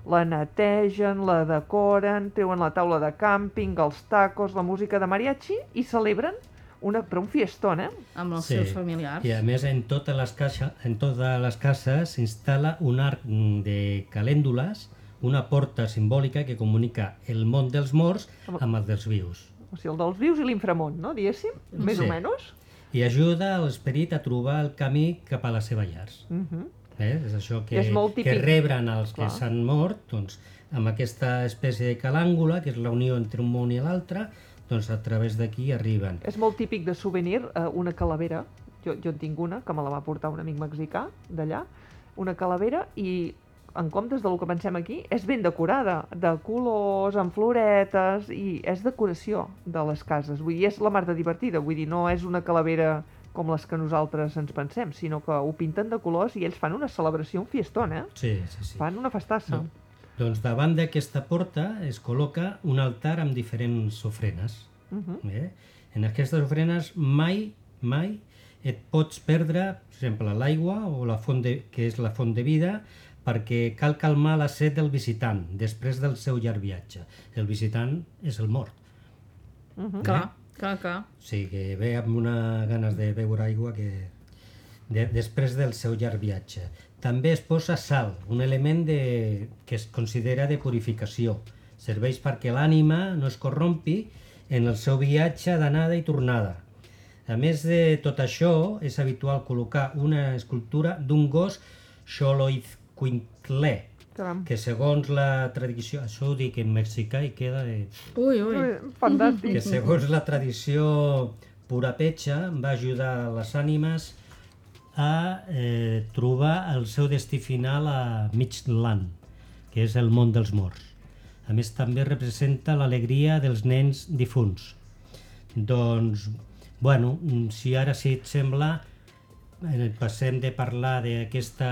la netegen, la decoren, treuen la taula de càmping, els tacos, la música de mariachi i celebren una, però un fiestón, eh? Amb els Sí. seus familiars. I a més en totes les, caixa, en totes les cases s'instal·la un arc de calèndules, una porta simbòlica que comunica el món dels morts amb el dels vius. O sigui, el dels vius i l'inframont, no? Diguéssim, més Sí. o menys. I ajuda l'esperit a trobar el camí cap a la seva llar. Uh -huh. Eh? És això que, és molt que rebren els que Clar. s'han mort, doncs, amb aquesta espècie de calàngula, que és la unió entre un món i l'altre, doncs a través d'aquí arriben. És molt típic de souvenir eh, una calavera. Jo, jo en tinc una, que me la va portar un amic mexicà d'allà. Una calavera i en comptes del que pensem aquí, és ben decorada, de colors, amb floretes, i és decoració de les cases. Vull dir, és la mar de divertida, vull dir, no és una calavera com les que nosaltres ens pensem, sinó que ho pinten de colors i ells fan una celebració, un fiestón, eh? Sí, sí, sí. Fan una festassa. No. Doncs davant d'aquesta porta es col·loca un altar amb diferents ofrenes. Uh -huh. Eh? En aquestes ofrenes mai, mai et pots perdre, per exemple, l'aigua o la font de, que és la font de vida, perquè cal calmar la set del visitant després del seu llarg viatge. El visitant és el mort. Uh -huh. Clar, clar, clar. O sigui que ve amb una ganes de beure aigua que de, després del seu llarg viatge. També es posa sal, un element de, que es considera de purificació. Serveix perquè l'ànima no es corrompi en el seu viatge d'anada i tornada. A més de tot això, és habitual col·locar una escultura d'un gos xoloizcuintlé, Caram. que segons la tradició, això ho dic en mexicà i queda de... Ui, ui. Ui, Fantàstic. que segons la tradició purapetxa va ajudar les ànimes a eh, trobar el seu destí final a Migland, que és el món dels morts. A més, també representa l'alegria dels nens difunts. Doncs, bueno, si ara, si et sembla, eh, passem de parlar d'aquesta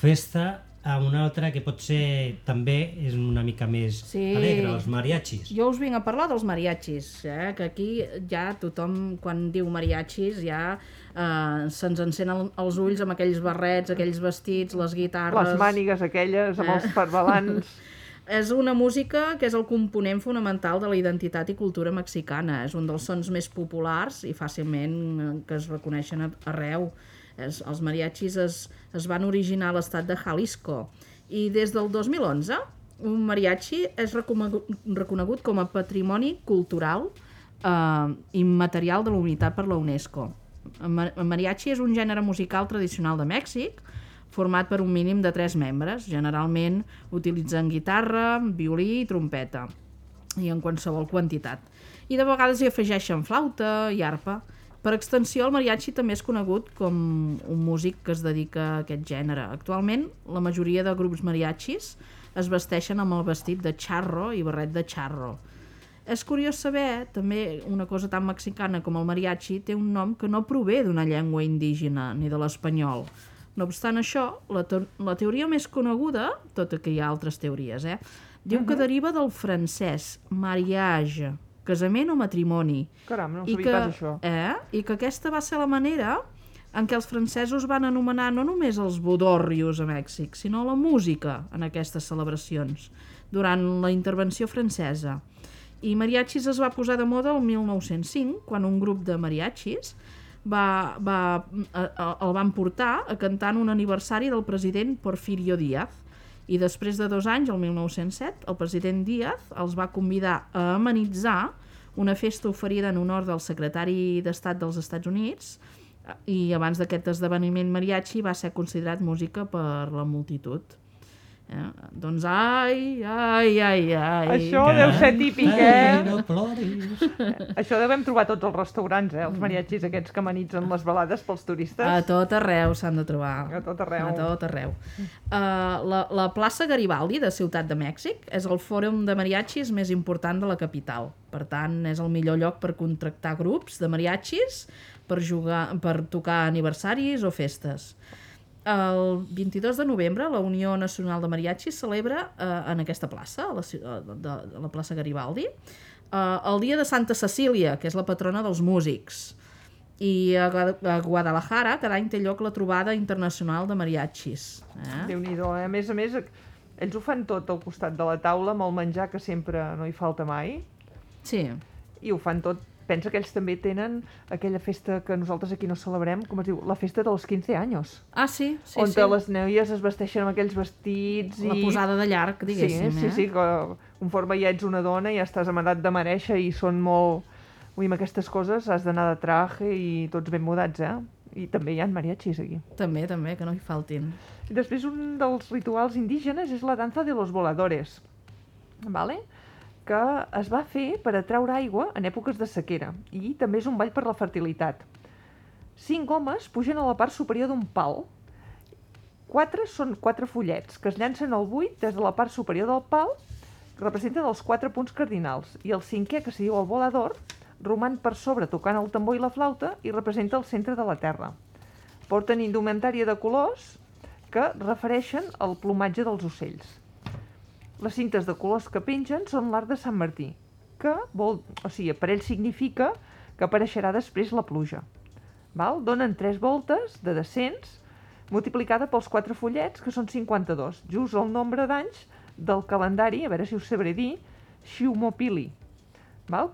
festa a una altra que potser també és una mica més Sí. alegre, els mariachis. Jo us vinc a parlar dels mariachis, eh? que aquí ja tothom, quan diu mariachis, ja eh, se'ns encenen els ulls amb aquells barrets, aquells vestits, les guitarres... Les mànigues aquelles, amb els parbalans... És una música que és el component fonamental de la identitat i cultura mexicana. És un dels sons més populars i fàcilment eh, que es reconeixen a- arreu. És, els mariachis es, es van originar a l'estat de Jalisco i des del 2011 un mariachi és reconegut, com a patrimoni cultural eh, immaterial de la unitat per la UNESCO. El mariachi és un gènere musical tradicional de Mèxic, format per un mínim de tres membres. Generalment utilitzen guitarra, violí i trompeta, i en qualsevol quantitat. I de vegades hi afegeixen flauta i arpa. Per extensió, el mariachi també és conegut com un músic que es dedica a aquest gènere. Actualment, la majoria de grups mariachis es vesteixen amb el vestit de charro i barret de charro. És curiós saber, també, una cosa tan mexicana com el mariachi té un nom que no prové d'una llengua indígena ni de l'espanyol. No obstant això, la, te la teoria més coneguda, tot i que hi ha altres teories, eh, diu uh -huh. que deriva del francès mariage, casament o matrimoni. Caram, no I sabia que, pas això. eh, I que aquesta va ser la manera en què els francesos van anomenar no només els bodorrios a Mèxic, sinó la música en aquestes celebracions, durant la intervenció francesa. I mariachis es va posar de moda el 1905, quan un grup de mariachis va, va, a, a, el van portar a cantar en un aniversari del president Porfirio Díaz. I després de dos anys, el 1907, el president Díaz els va convidar a amenitzar una festa oferida en honor del secretari d'Estat dels Estats Units i abans d'aquest esdeveniment mariachi va ser considerat música per la multitud. Eh? Doncs ai, ai, ai, ai... Això deu ser típic, eh? Ai, no ploris. Això devem trobar tots els restaurants, eh? Els mariachis aquests que amenitzen les balades pels turistes. A tot arreu s'han de trobar. A tot arreu. A tot arreu. Uh, la, la plaça Garibaldi de Ciutat de Mèxic és el fòrum de mariachis més important de la capital. Per tant, és el millor lloc per contractar grups de mariachis per, jugar, per tocar aniversaris o festes. El 22 de novembre la Unió Nacional de Mariachis celebra eh, en aquesta plaça, a la, ci- eh, de, de la plaça Garibaldi, eh, el dia de Santa Cecília, que és la patrona dels músics. I a, a Guadalajara cada any té lloc la trobada internacional de mariachis. Eh? Déu-n'hi-do, eh? A més a més, ells ho fan tot al costat de la taula, amb el menjar que sempre no hi falta mai, Sí, i ho fan tot. Pensa que ells també tenen aquella festa que nosaltres aquí no celebrem, com es diu, la festa dels 15 anys, Ah, sí, sí, on sí. les noies es vesteixen amb aquells vestits La i... posada de llarg, diguéssim. sí, sí, eh? sí, que conforme ja ets una dona ja estàs amb edat de mereixer i són molt... Ui, amb aquestes coses has d'anar de traje i tots ben mudats, eh? I també hi ha mariachis aquí. També, també, que no hi faltin. I després un dels rituals indígenes és la danza de los voladores, vale? Que es va fer per atraure aigua en èpoques de sequera i també és un ball per la fertilitat. Cinc homes pugen a la part superior d'un pal. Quatre són quatre fullets que es llancen al buit des de la part superior del pal, que representen els quatre punts cardinals, i el cinquè, que se diu el volador, roman per sobre tocant el tambor i la flauta i representa el centre de la Terra. Porten indumentària de colors que refereixen al plomatge dels ocells. Les cintes de colors que pengen són l'art de Sant Martí, que vol, o sigui, per ell significa que apareixerà després la pluja. Val? Donen tres voltes de descens multiplicada pels quatre fullets, que són 52, just el nombre d'anys del calendari, a veure si us sabré dir, Xiumopili. Val?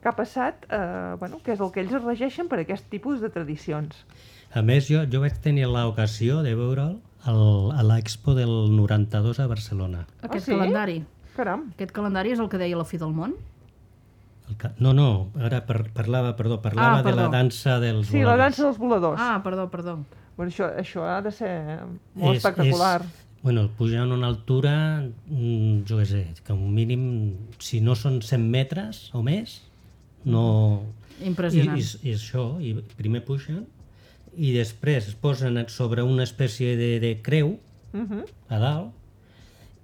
Que ha passat, eh, bueno, que és el que ells es regeixen per aquest tipus de tradicions. A més, jo, jo vaig tenir l'ocasió de veure'l al- a l'Expo del 92 a Barcelona. Aquest sí? calendari. Caram, Aquest calendari és el que deia la fi del món? El ca- No, no, ara par parlava, perdó, parlava Ah, de la perdó. dansa dels sí, la voladors. dansa dels voladors. Ah, perdó, perdó. Bueno, això, això ha de ser molt És- espectacular. És, bueno, el pujar a una altura, mm, jo què sé, que un mínim, si no són 100 metres o més, no... I, Impressionant. i, i això, i primer pugen, i després es posen sobre una espècie de, de creu, Uh -huh. a dalt,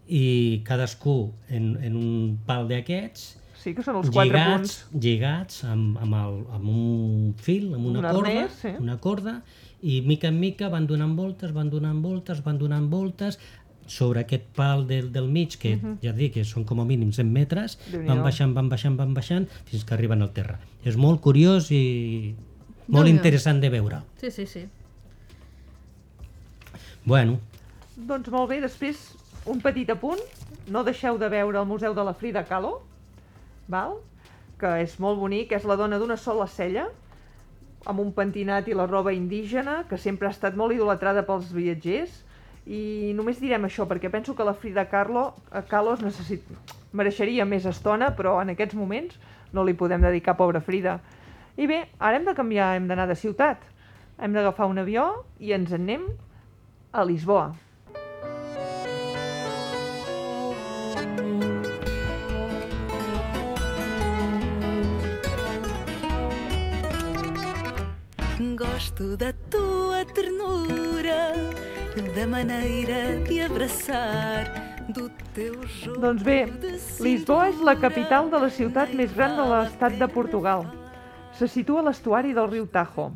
i cadascú en, en un pal d'aquests, Sí, que són els quatre lligats, punts. lligats amb, amb, el, amb un fil, amb una Un corda, arnès, sí. una corda, i mica en mica van donant voltes, van donant voltes, van donant voltes, sobre aquest pal del, del mig, que ja et dic que són com a mínim 100 metres, van baixant, van baixant, van baixant, fins que arriben al terra. És molt curiós i molt interessant de veure. Sí, sí, sí. Bueno, Doncs molt bé, després un petit apunt. No deixeu de veure el Museu de la Frida Kahlo, val? que és molt bonic, és la dona d'una sola cella, amb un pentinat i la roba indígena, que sempre ha estat molt idolatrada pels viatgers, i només direm això, perquè penso que la Frida Kahlo, eh, Kahlo es necessit... mereixeria més estona, però en aquests moments no li podem dedicar, pobra Frida. I bé, ara hem de canviar, hem d'anar de ciutat. Hem d'agafar un avió i ens en anem a Lisboa. Gosto da tua ternura, da maneira de abraçar, do teu jogo Doncs bé, Lisboa és la capital de la ciutat més gran de l'estat de Portugal. Se situa a l'estuari del riu Tajo.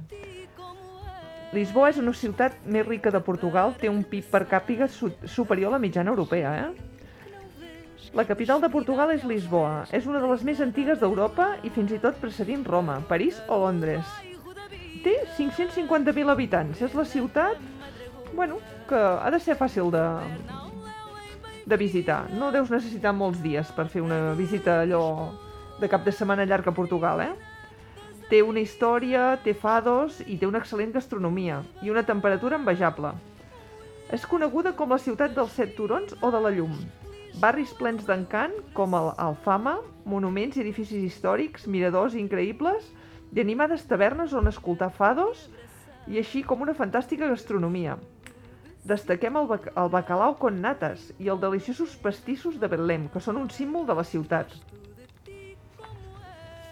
Lisboa és una ciutat més rica de Portugal, té un PIB per càpita su superior a la mitjana europea, eh? La capital de Portugal és Lisboa. És una de les més antigues d'Europa i fins i tot precedint Roma, París o Londres. Té 550.000 habitants. És la ciutat, bueno, que ha de ser fàcil de, de visitar. No deus necessitar molts dies per fer una visita allò de cap de setmana llarg a Portugal, eh? Té una història, té fados i té una excel·lent gastronomia i una temperatura envejable. És coneguda com la ciutat dels set turons o de la llum. Barris plens d'encant com el Alfama, monuments i edificis històrics, miradors increïbles i animades tavernes on escoltar fados i així com una fantàstica gastronomia. Destaquem el, bac el bacalau con nates i els deliciosos pastissos de Betlem, que són un símbol de la ciutat.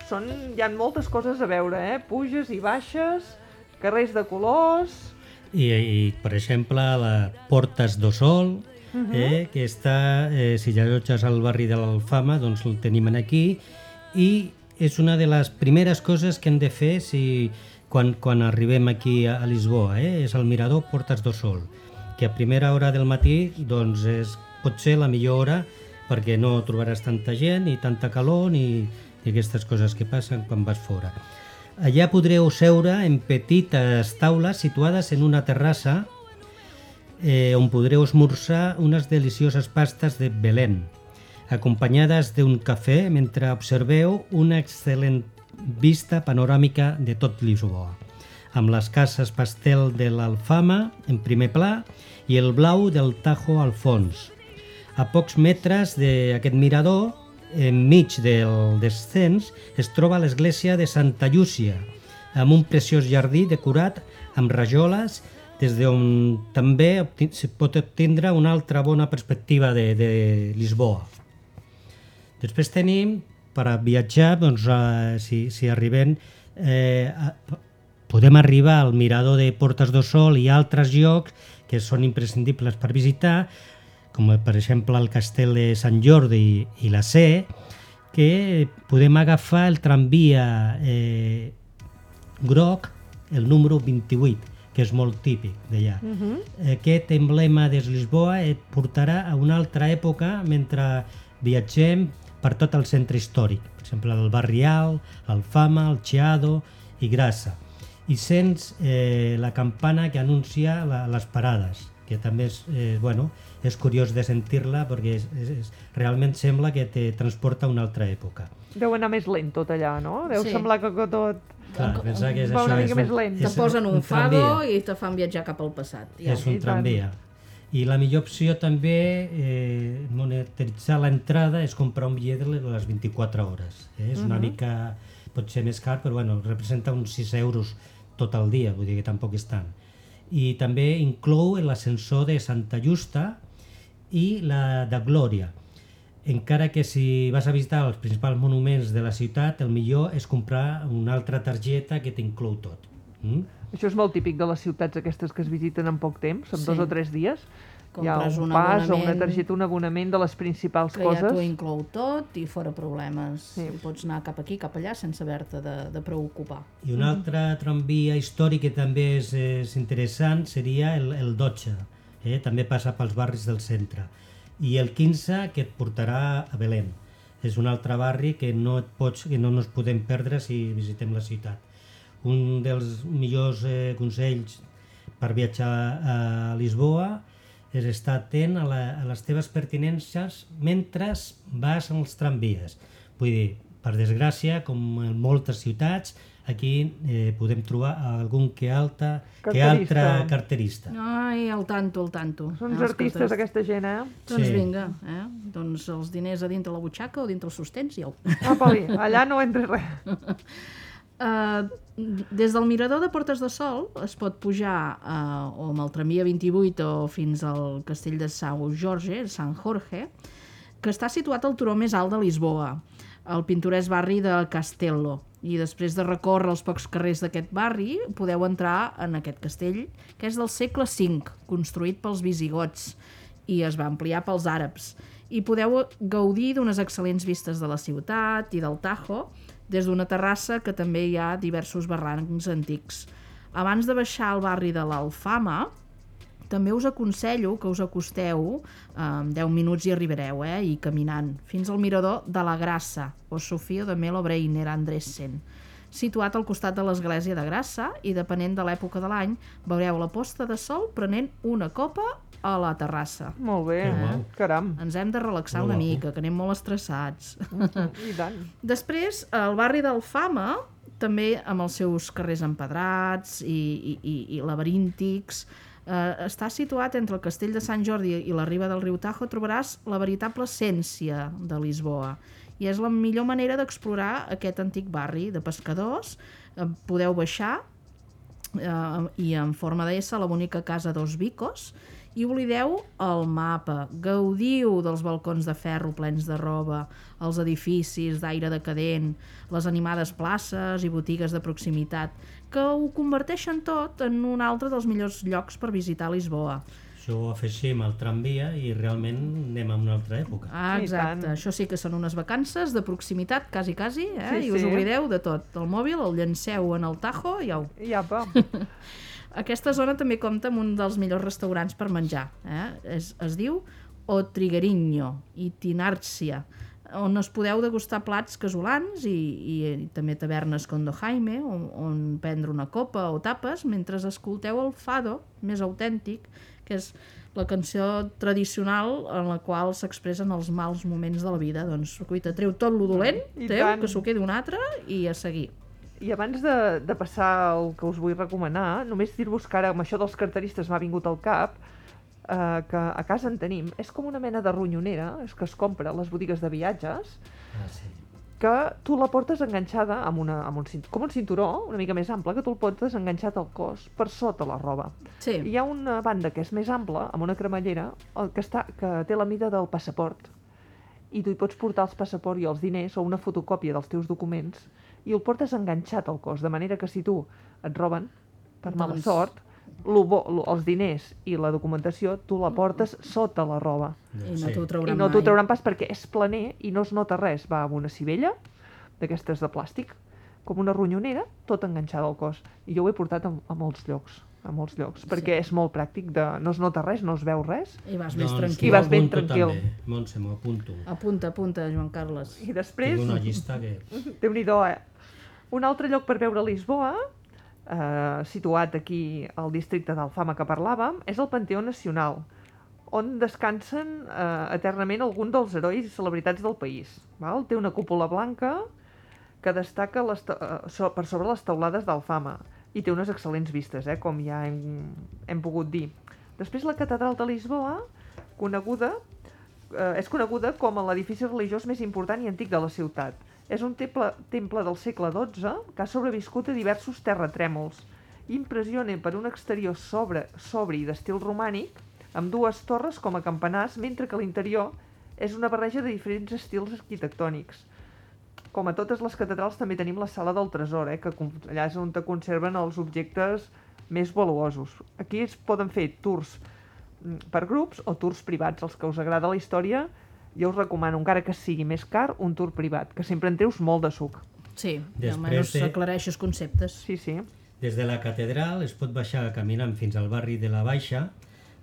Són, hi ha moltes coses a veure, eh? Puges i baixes, carrers de colors... I, i per exemple, la Portes do Sol, uh -huh. eh, que està, eh, si ja allotges al barri de l'Alfama, doncs el tenim aquí, i és una de les primeres coses que hem de fer si, quan, quan arribem aquí a, a Lisboa, eh? és el mirador Portes do Sol, que a primera hora del matí doncs és, pot ser la millor hora perquè no trobaràs tanta gent, ni tanta calor, ni, ni aquestes coses que passen quan vas fora. Allà podreu seure en petites taules situades en una terrassa eh, on podreu esmorzar unes delicioses pastes de Belén, acompanyades d'un cafè mentre observeu una excel·lent vista panoràmica de tot Lisboa, amb les cases pastel de l'Alfama en primer pla i el blau del Tajo al fons. A pocs metres d'aquest mirador, enmig del descens, es troba l'església de Santa Llúcia, amb un preciós jardí decorat amb rajoles, des d'on també se pot obtindre una altra bona perspectiva de, de Lisboa. Després tenim, per a viatjar, doncs, eh, si, si arribem, eh, a, podem arribar al mirador de Portes do Sol i altres llocs que són imprescindibles per visitar, com per exemple el castell de Sant Jordi i la C, que podem agafar el tramvia eh, groc, el número 28, que és molt típic d'allà. Uh -huh. Aquest emblema de Lisboa et portarà a una altra època mentre viatgem per tot el centre històric, per exemple el Barrial, l'Alfama, el Chiado i Grassa. I sents eh, la campana que anuncia la, les parades, que també és, eh, bueno, és curiós de sentir-la perquè és, és, és, realment sembla que te transporta a una altra època. Deu anar més lent tot allà, no? Deu Sí. semblar que, tot... Clar, pensar que és Va una això, mica és més lent. Te és posen un, tramvia. fado i te fan viatjar cap al passat. Ja. és un I tramvia. I la millor opció també, eh, monetitzar l'entrada, és comprar un bitllet de les 24 hores. Eh? És una mica, pot ser més car, però bueno, representa uns 6 euros tot el dia, vull dir que tampoc és tant. I també inclou l'ascensor de Santa Justa i la de Glòria. Encara que si vas a visitar els principals monuments de la ciutat, el millor és comprar una altra targeta que t'inclou tot. Mm? Això és molt típic de les ciutats aquestes que es visiten en poc temps, en Sí. dos o tres dies. Hi ha Compres un un pas o una targeta, un abonament de les principals que ja coses. t'ho inclou tot i fora problemes. Sí. Sí. Pots anar cap aquí, cap allà, sense haver-te de, de preocupar. I un altre tramvia històric que també és, és interessant seria el, el 12, eh? també passa pels barris del centre. I el 15 que et portarà a Belém. És un altre barri que no, et pots, que no ens podem perdre si visitem la ciutat. Un dels millors eh, consells per viatjar a Lisboa és estar atent a, la, a les teves pertinences mentre vas als tramvies. Vull dir, per desgràcia, com en moltes ciutats, aquí eh, podem trobar algun que, alta, que altre Carterista. carterista. Ai, al tanto, al tanto. Són Eh, artistes, carters- aquesta gent, eh? Doncs Sí. vinga, eh? Doncs els diners a dintre la butxaca o dintre els sostens i au. Apa-li, allà no entra res. Uh, des del mirador de Portes de Sol es pot pujar uh, o amb el tramvia 28 o fins al castell de São Jorge, Sant Jorge, que està situat al turó més alt de Lisboa, al pintoresc barri de Castello. I després de recórrer els pocs carrers d'aquest barri, podeu entrar en aquest castell, que és del segle V, construït pels visigots i es va ampliar pels àrabs. I podeu gaudir d'unes excel·lents vistes de la ciutat i del Tajo, des d'una terrassa que també hi ha diversos barrancs antics. Abans de baixar al barri de l'Alfama, també us aconsello que us acosteu, eh, en 10 minuts hi arribareu, eh, i caminant, fins al mirador de la Grassa, o Sofia de Melo Breiner Andressen, situat al costat de l'església de Grassa i depenent de l'època de l'any veureu la posta de sol prenent una copa a la terrassa. Molt bé, eh? caram. Ens hem de relaxar Molt una guapo. mica, que anem molt estressats. I tant. Després, el barri d'Alfama, també amb els seus carrers empedrats i, i, i, i laberíntics, eh, està situat entre el castell de Sant Jordi i la riba del riu Tajo, trobaràs la veritable essència de Lisboa. I és la millor manera d'explorar aquest antic barri de pescadors. Eh, podeu baixar eh, i en forma d'S la bonica casa dos Vicos i oblideu el mapa, gaudiu dels balcons de ferro plens de roba, els edificis d'aire decadent, les animades places i botigues de proximitat, que ho converteixen tot en un altre dels millors llocs per visitar Lisboa. Això ho afegim al tramvia i realment anem a una altra època. Ah, exacte. Això sí que són unes vacances de proximitat, quasi, quasi, eh? Sí, I us sí. oblideu de tot. El mòbil el llanceu en el Tajo i au. I apa. Aquesta zona també compta amb un dels millors restaurants per menjar. Eh? Es, es diu O Trigueriño i Tinàrcia, on us podeu degustar plats casolans i, i, i també tavernes com Do Jaime, on, on prendre una copa o tapes mentre escolteu el fado més autèntic, que és la cançó tradicional en la qual s'expressen els mals moments de la vida. Doncs, cuita, treu tot lo dolent, I treu, tant. que s'ho quedi un altre i a seguir. I abans de, de passar al que us vull recomanar, només dir-vos que ara amb això dels carteristes m'ha vingut al cap eh, que a casa en tenim. És com una mena de ronyonera, és que es compra a les botigues de viatges, Ah, sí. que tu la portes enganxada amb, una, amb un, com un cinturó una mica més ample, que tu el portes enganxat al cos per sota la roba. Sí. Hi ha una banda que és més ampla, amb una cremallera, el que, està, que té la mida del passaport. I tu hi pots portar els passaports i els diners o una fotocòpia dels teus documents i el portes enganxat al cos, de manera que si tu et roben, per mala Doncs- sort, lo bo, lo, els diners i la documentació tu la portes sota la roba. I no Sí. t'ho I trauran no t'ho trauran pas perquè és planer i no es nota res. Va amb una civella, d'aquestes de plàstic, com una ronyonera, tot enganxada al cos. I jo ho he portat a, a molts llocs, a molts llocs, perquè és molt pràctic, de, no es nota res, no es veu res. I vas més Doncs tranquil. I vas ben tranquil. També. Montse, m'ho apunto. Apunta, apunta, Joan Carles. I després, Tinc una llista que... déu-n'hi-do, eh? Un altre lloc per veure Lisboa, eh, situat aquí al districte d'Alfama que parlàvem, és el Panteó Nacional, on descansen eh, eternament alguns dels herois i celebritats del país. Val? Té una cúpula blanca que destaca les eh, so, per sobre les teulades d'Alfama i té unes excel·lents vistes, eh, com ja hem, hem pogut dir. Després la catedral de Lisboa, coneguda, eh, és coneguda com l'edifici religiós més important i antic de la ciutat. És un temple, temple del segle XII que ha sobreviscut a diversos terratrèmols. Impressiona per un exterior sobre, sobri d'estil romànic, amb dues torres com a campanars, mentre que l'interior és una barreja de diferents estils arquitectònics. Com a totes les catedrals també tenim la sala del tresor, eh, que allà és on te conserven els objectes més valuosos. Aquí es poden fer tours mm, per grups o tours privats. Els que us agrada la història, jo us recomano, encara que sigui més car, un tour privat, que sempre en treus molt de suc. Sí, Després almenys de- aclareixes conceptes. Sí, sí. Des de la catedral es pot baixar caminant fins al barri de la Baixa,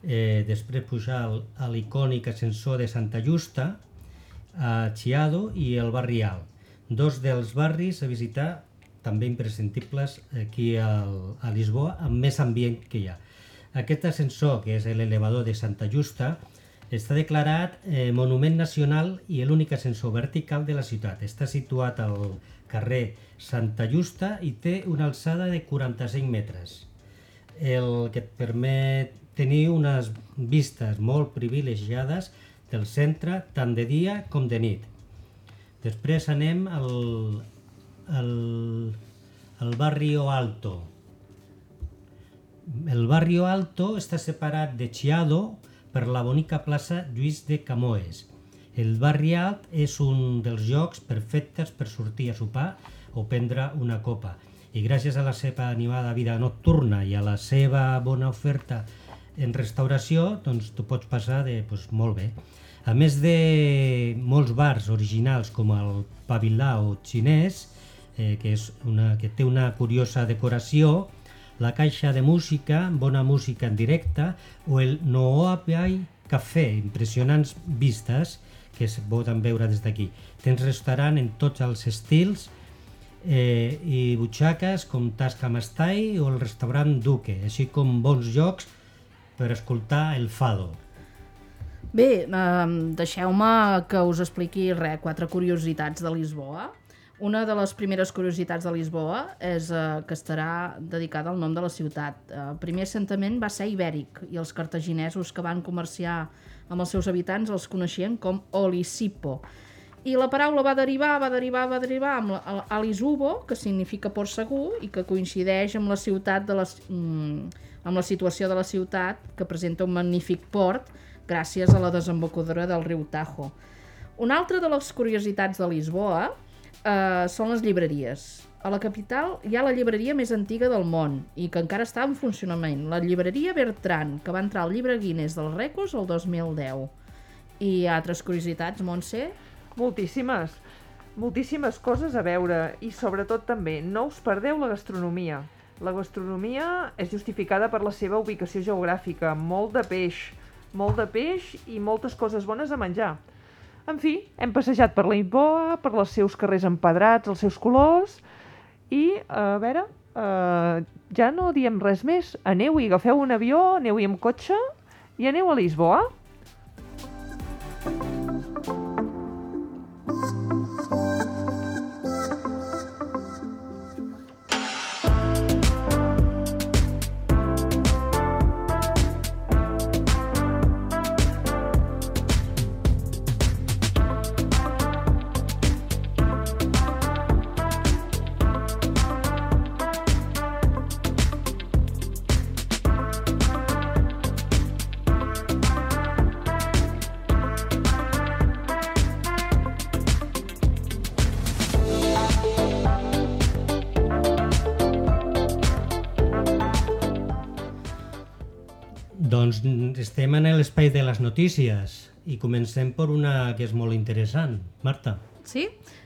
eh, després pujar al, a l'icònic ascensor de Santa Justa, a Chiado i el barri Alt. Dos dels barris a visitar també imprescindibles aquí al, a Lisboa, amb més ambient que hi ha. Aquest ascensor, que és l'elevador de Santa Justa, està declarat eh, Monument Nacional i l'únic ascensor vertical de la ciutat. Està situat al carrer Santa Justa i té una alçada de 45 metres, el que et permet tenir unes vistes molt privilegiades del centre tant de dia com de nit. Després anem al, al, el Barrio Alto. El Barrio Alto està separat de Chiado per la bonica plaça Lluís de Camoes. El barri alt és un dels llocs perfectes per sortir a sopar o prendre una copa. I gràcies a la seva animada vida nocturna i a la seva bona oferta en restauració, doncs tu pots passar de, doncs, molt bé. A més de molts bars originals com el Pavilao xinès, eh, que, és una, que té una curiosa decoració, la caixa de música, bona música en directe, o el Nooapai Café, impressionants vistes que es poden veure des d'aquí. Tens restaurant en tots els estils eh, i butxaques com Tasca Mastai o el restaurant Duque, així com bons llocs per escoltar el fado. Bé, eh, deixeu-me que us expliqui res, quatre curiositats de Lisboa. Una de les primeres curiositats de Lisboa és eh, que estarà dedicada al nom de la ciutat. Eh, el primer assentament va ser ibèric i els cartaginesos que van comerciar amb els seus habitants els coneixien com Olisipo. I la paraula va derivar, va derivar, va derivar amb la- Alisubo, que significa port segur i que coincideix amb la ciutat de les, mm, amb la situació de la ciutat que presenta un magnífic port gràcies a la desembocadura del riu Tajo. Una altra de les curiositats de Lisboa eh, són les llibreries. A la capital hi ha la llibreria més antiga del món i que encara està en funcionament, la llibreria Bertran, que va entrar al llibre Guinness dels Rècords el 2010. I altres curiositats, Montse? Moltíssimes. Moltíssimes coses a veure i sobretot també no us perdeu la gastronomia. La gastronomia és justificada per la seva ubicació geogràfica, molt de peix, molt de peix i moltes coses bones a menjar. En fi, hem passejat per la Lisboa, per els seus carrers empedrats, els seus colors i, a veure, eh, ja no diem res més. Aneu-hi, agafeu un avió, aneu-hi amb cotxe i aneu a Lisboa. Estem en l'espai de les notícies i comencem per una que és molt interessant. Marta. Sí?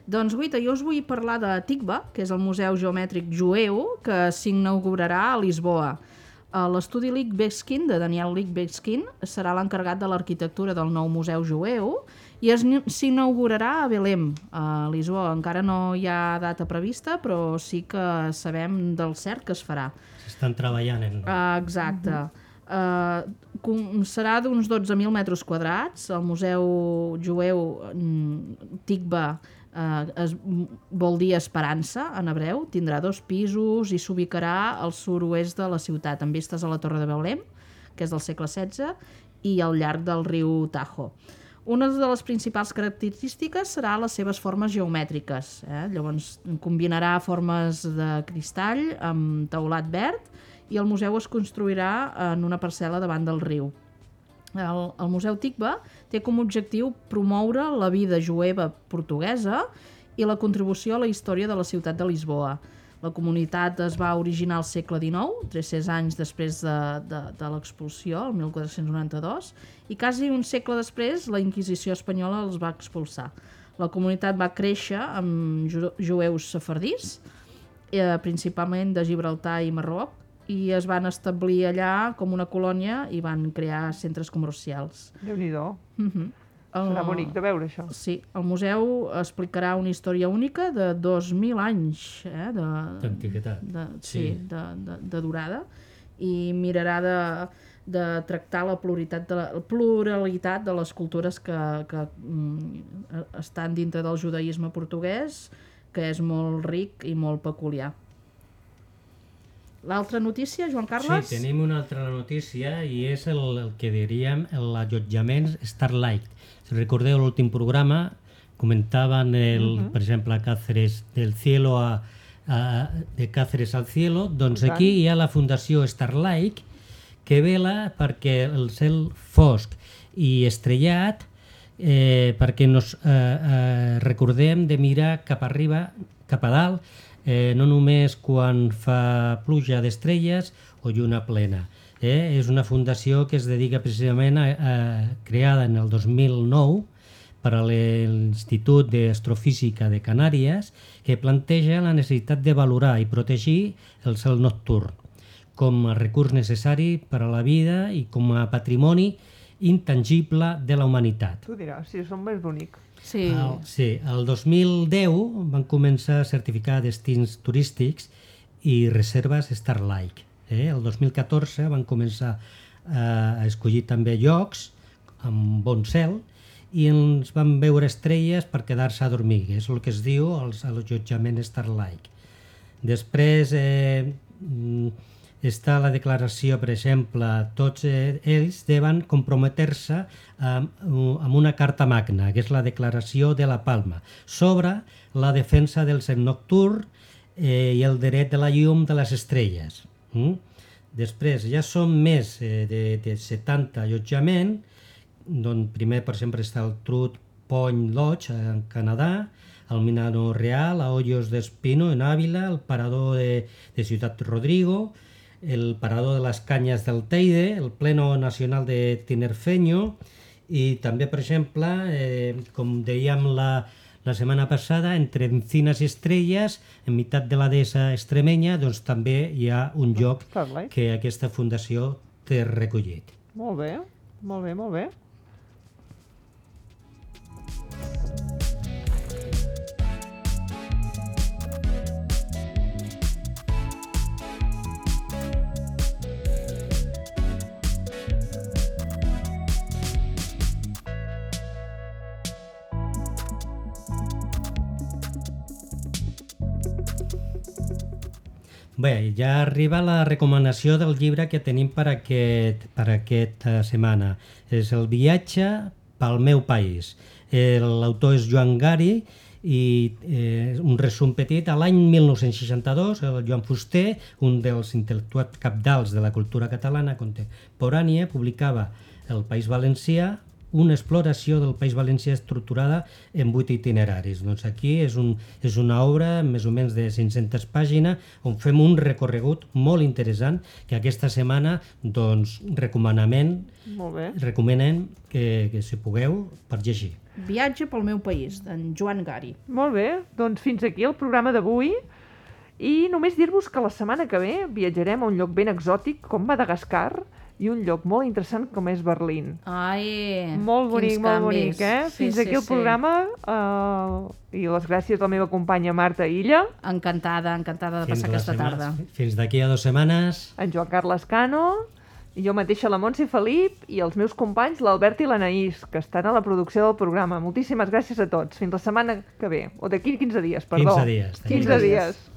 Doncs guaita, jo us vull parlar de Tikva, que és el Museu Geomètric Jueu, que s'inaugurarà a Lisboa. Eh, L'estudi Lichbeskin, de Daniel Lichbeskin, serà l'encarregat de l'arquitectura del nou Museu Jueu i s'inaugurarà a Belém, a Lisboa. Encara no hi ha data prevista, però sí que sabem del cert que es farà. S'estan treballant en... Exacte. Uh, com, serà d'uns 12.000 metres quadrats. El Museu Jueu mm, Tikva uh, es, vol dir esperança en hebreu. Tindrà dos pisos i s'ubicarà al sud-oest de la ciutat, amb vistes a la Torre de Belém, que és del segle XVI, i al llarg del riu Tajo. Una de les principals característiques serà les seves formes geomètriques. Eh? Llavors, combinarà formes de cristall amb teulat verd i el museu es construirà en una parcel·la davant del riu. El, el Museu Tikva té com a objectiu promoure la vida jueva portuguesa i la contribució a la història de la ciutat de Lisboa. La comunitat es va originar al segle XIX, 300 anys després de, de, de l'expulsió, el 1492, i quasi un segle després la Inquisició espanyola els va expulsar. La comunitat va créixer amb ju jueus sefardís, eh, principalment de Gibraltar i Marroc, i es van establir allà com una colònia i van crear centres comercials. Déu-n'hi-do. Uh -huh. Serà bonic de veure això. Sí, el museu explicarà una història única de 2.000 anys eh, de, D'antiguitat. de, sí, Sí. de, de, de durada i mirarà de, de tractar la pluralitat de, la, pluralitat de les cultures que, que mm, estan dintre del judaïsme portuguès, que és molt ric i molt peculiar. L'altra notícia, Joan Carles? Sí, tenim una altra notícia i és el, el que diríem l'allotjament Starlight. Si recordeu l'últim programa, comentaven, el, per exemple, a Cáceres, del cielo a, uh, de Cáceres al cielo, doncs aquí hi ha la Fundació Starlight que vela perquè el cel fosc i estrellat eh, perquè nos eh, eh, recordem de mirar cap arriba, cap a dalt, eh, no només quan fa pluja d'estrelles o lluna plena. Eh? És una fundació que es dedica precisament a, a creada en el 2009 per a l'Institut d'Astrofísica de Canàries que planteja la necessitat de valorar i protegir el cel nocturn com a recurs necessari per a la vida i com a patrimoni intangible de la humanitat. Tu diràs, si són més bonic. Sí, El, sí, el 2010 van començar a certificar destins turístics i reserves Starlight. Eh? El 2014 van començar eh, a escollir també llocs amb bon cel i ens van veure estrelles per quedar-se a dormir, és el que es diu als allotjament Starlight. Després eh, està la declaració, per exemple, tots eh, ells deuen comprometre-se amb, una carta magna, que és la declaració de la Palma, sobre la defensa del cel nocturn eh, i el dret de la llum de les estrelles. Mm? Després, ja són més eh, de, de 70 allotjaments, d'on primer, per exemple, està el Truth Point Lodge en Canadà, el Minano Real, a Hoyos d'Espino en Ávila, el Parador de, de Ciutat Rodrigo, el Parador de les Canyes del Teide, el Pleno Nacional de Tinerfeño i també, per exemple, eh, com dèiem la, la setmana passada, entre Encinas i Estrelles, en meitat de la dehesa extremenya, doncs també hi ha un lloc que aquesta fundació té recollit. Molt bé, molt bé, molt bé. Bé, ja arriba la recomanació del llibre que tenim per aquest, per aquesta setmana. És El viatge pel meu país. L'autor és Joan Gari i eh, un resum petit. A l'any 1962, el Joan Fuster, un dels intel·lectuals capdals de la cultura catalana contemporània, publicava El País Valencià, una exploració del País Valencià estructurada en vuit itineraris. Doncs aquí és, un, és una obra més o menys de 500 pàgines on fem un recorregut molt interessant que aquesta setmana doncs, recomanament, Molt bé. recomanem que, que si pugueu per llegir. Viatge pel meu país, d'en Joan Gari. Molt bé, doncs fins aquí el programa d'avui. I només dir-vos que la setmana que ve viatjarem a un lloc ben exòtic com Madagascar i un lloc molt interessant com és Berlín. Ai, Molt bonic, quins molt canvis. bonic, eh? Sí, Fins sí, aquí el sí. programa uh, i les gràcies a la meva companya Marta Illa, Encantada, encantada de Fins passar aquesta setmana- tarda. Fins d'aquí a dues setmanes. en Joan Carles Cano, i jo mateixa la Montse Felip i els meus companys l'Albert i l'Anaïs, que estan a la producció del programa. Moltíssimes gràcies a tots. Fins la setmana que ve, o d'aquí 15 dies, perdó. 15 dies. 15 dies.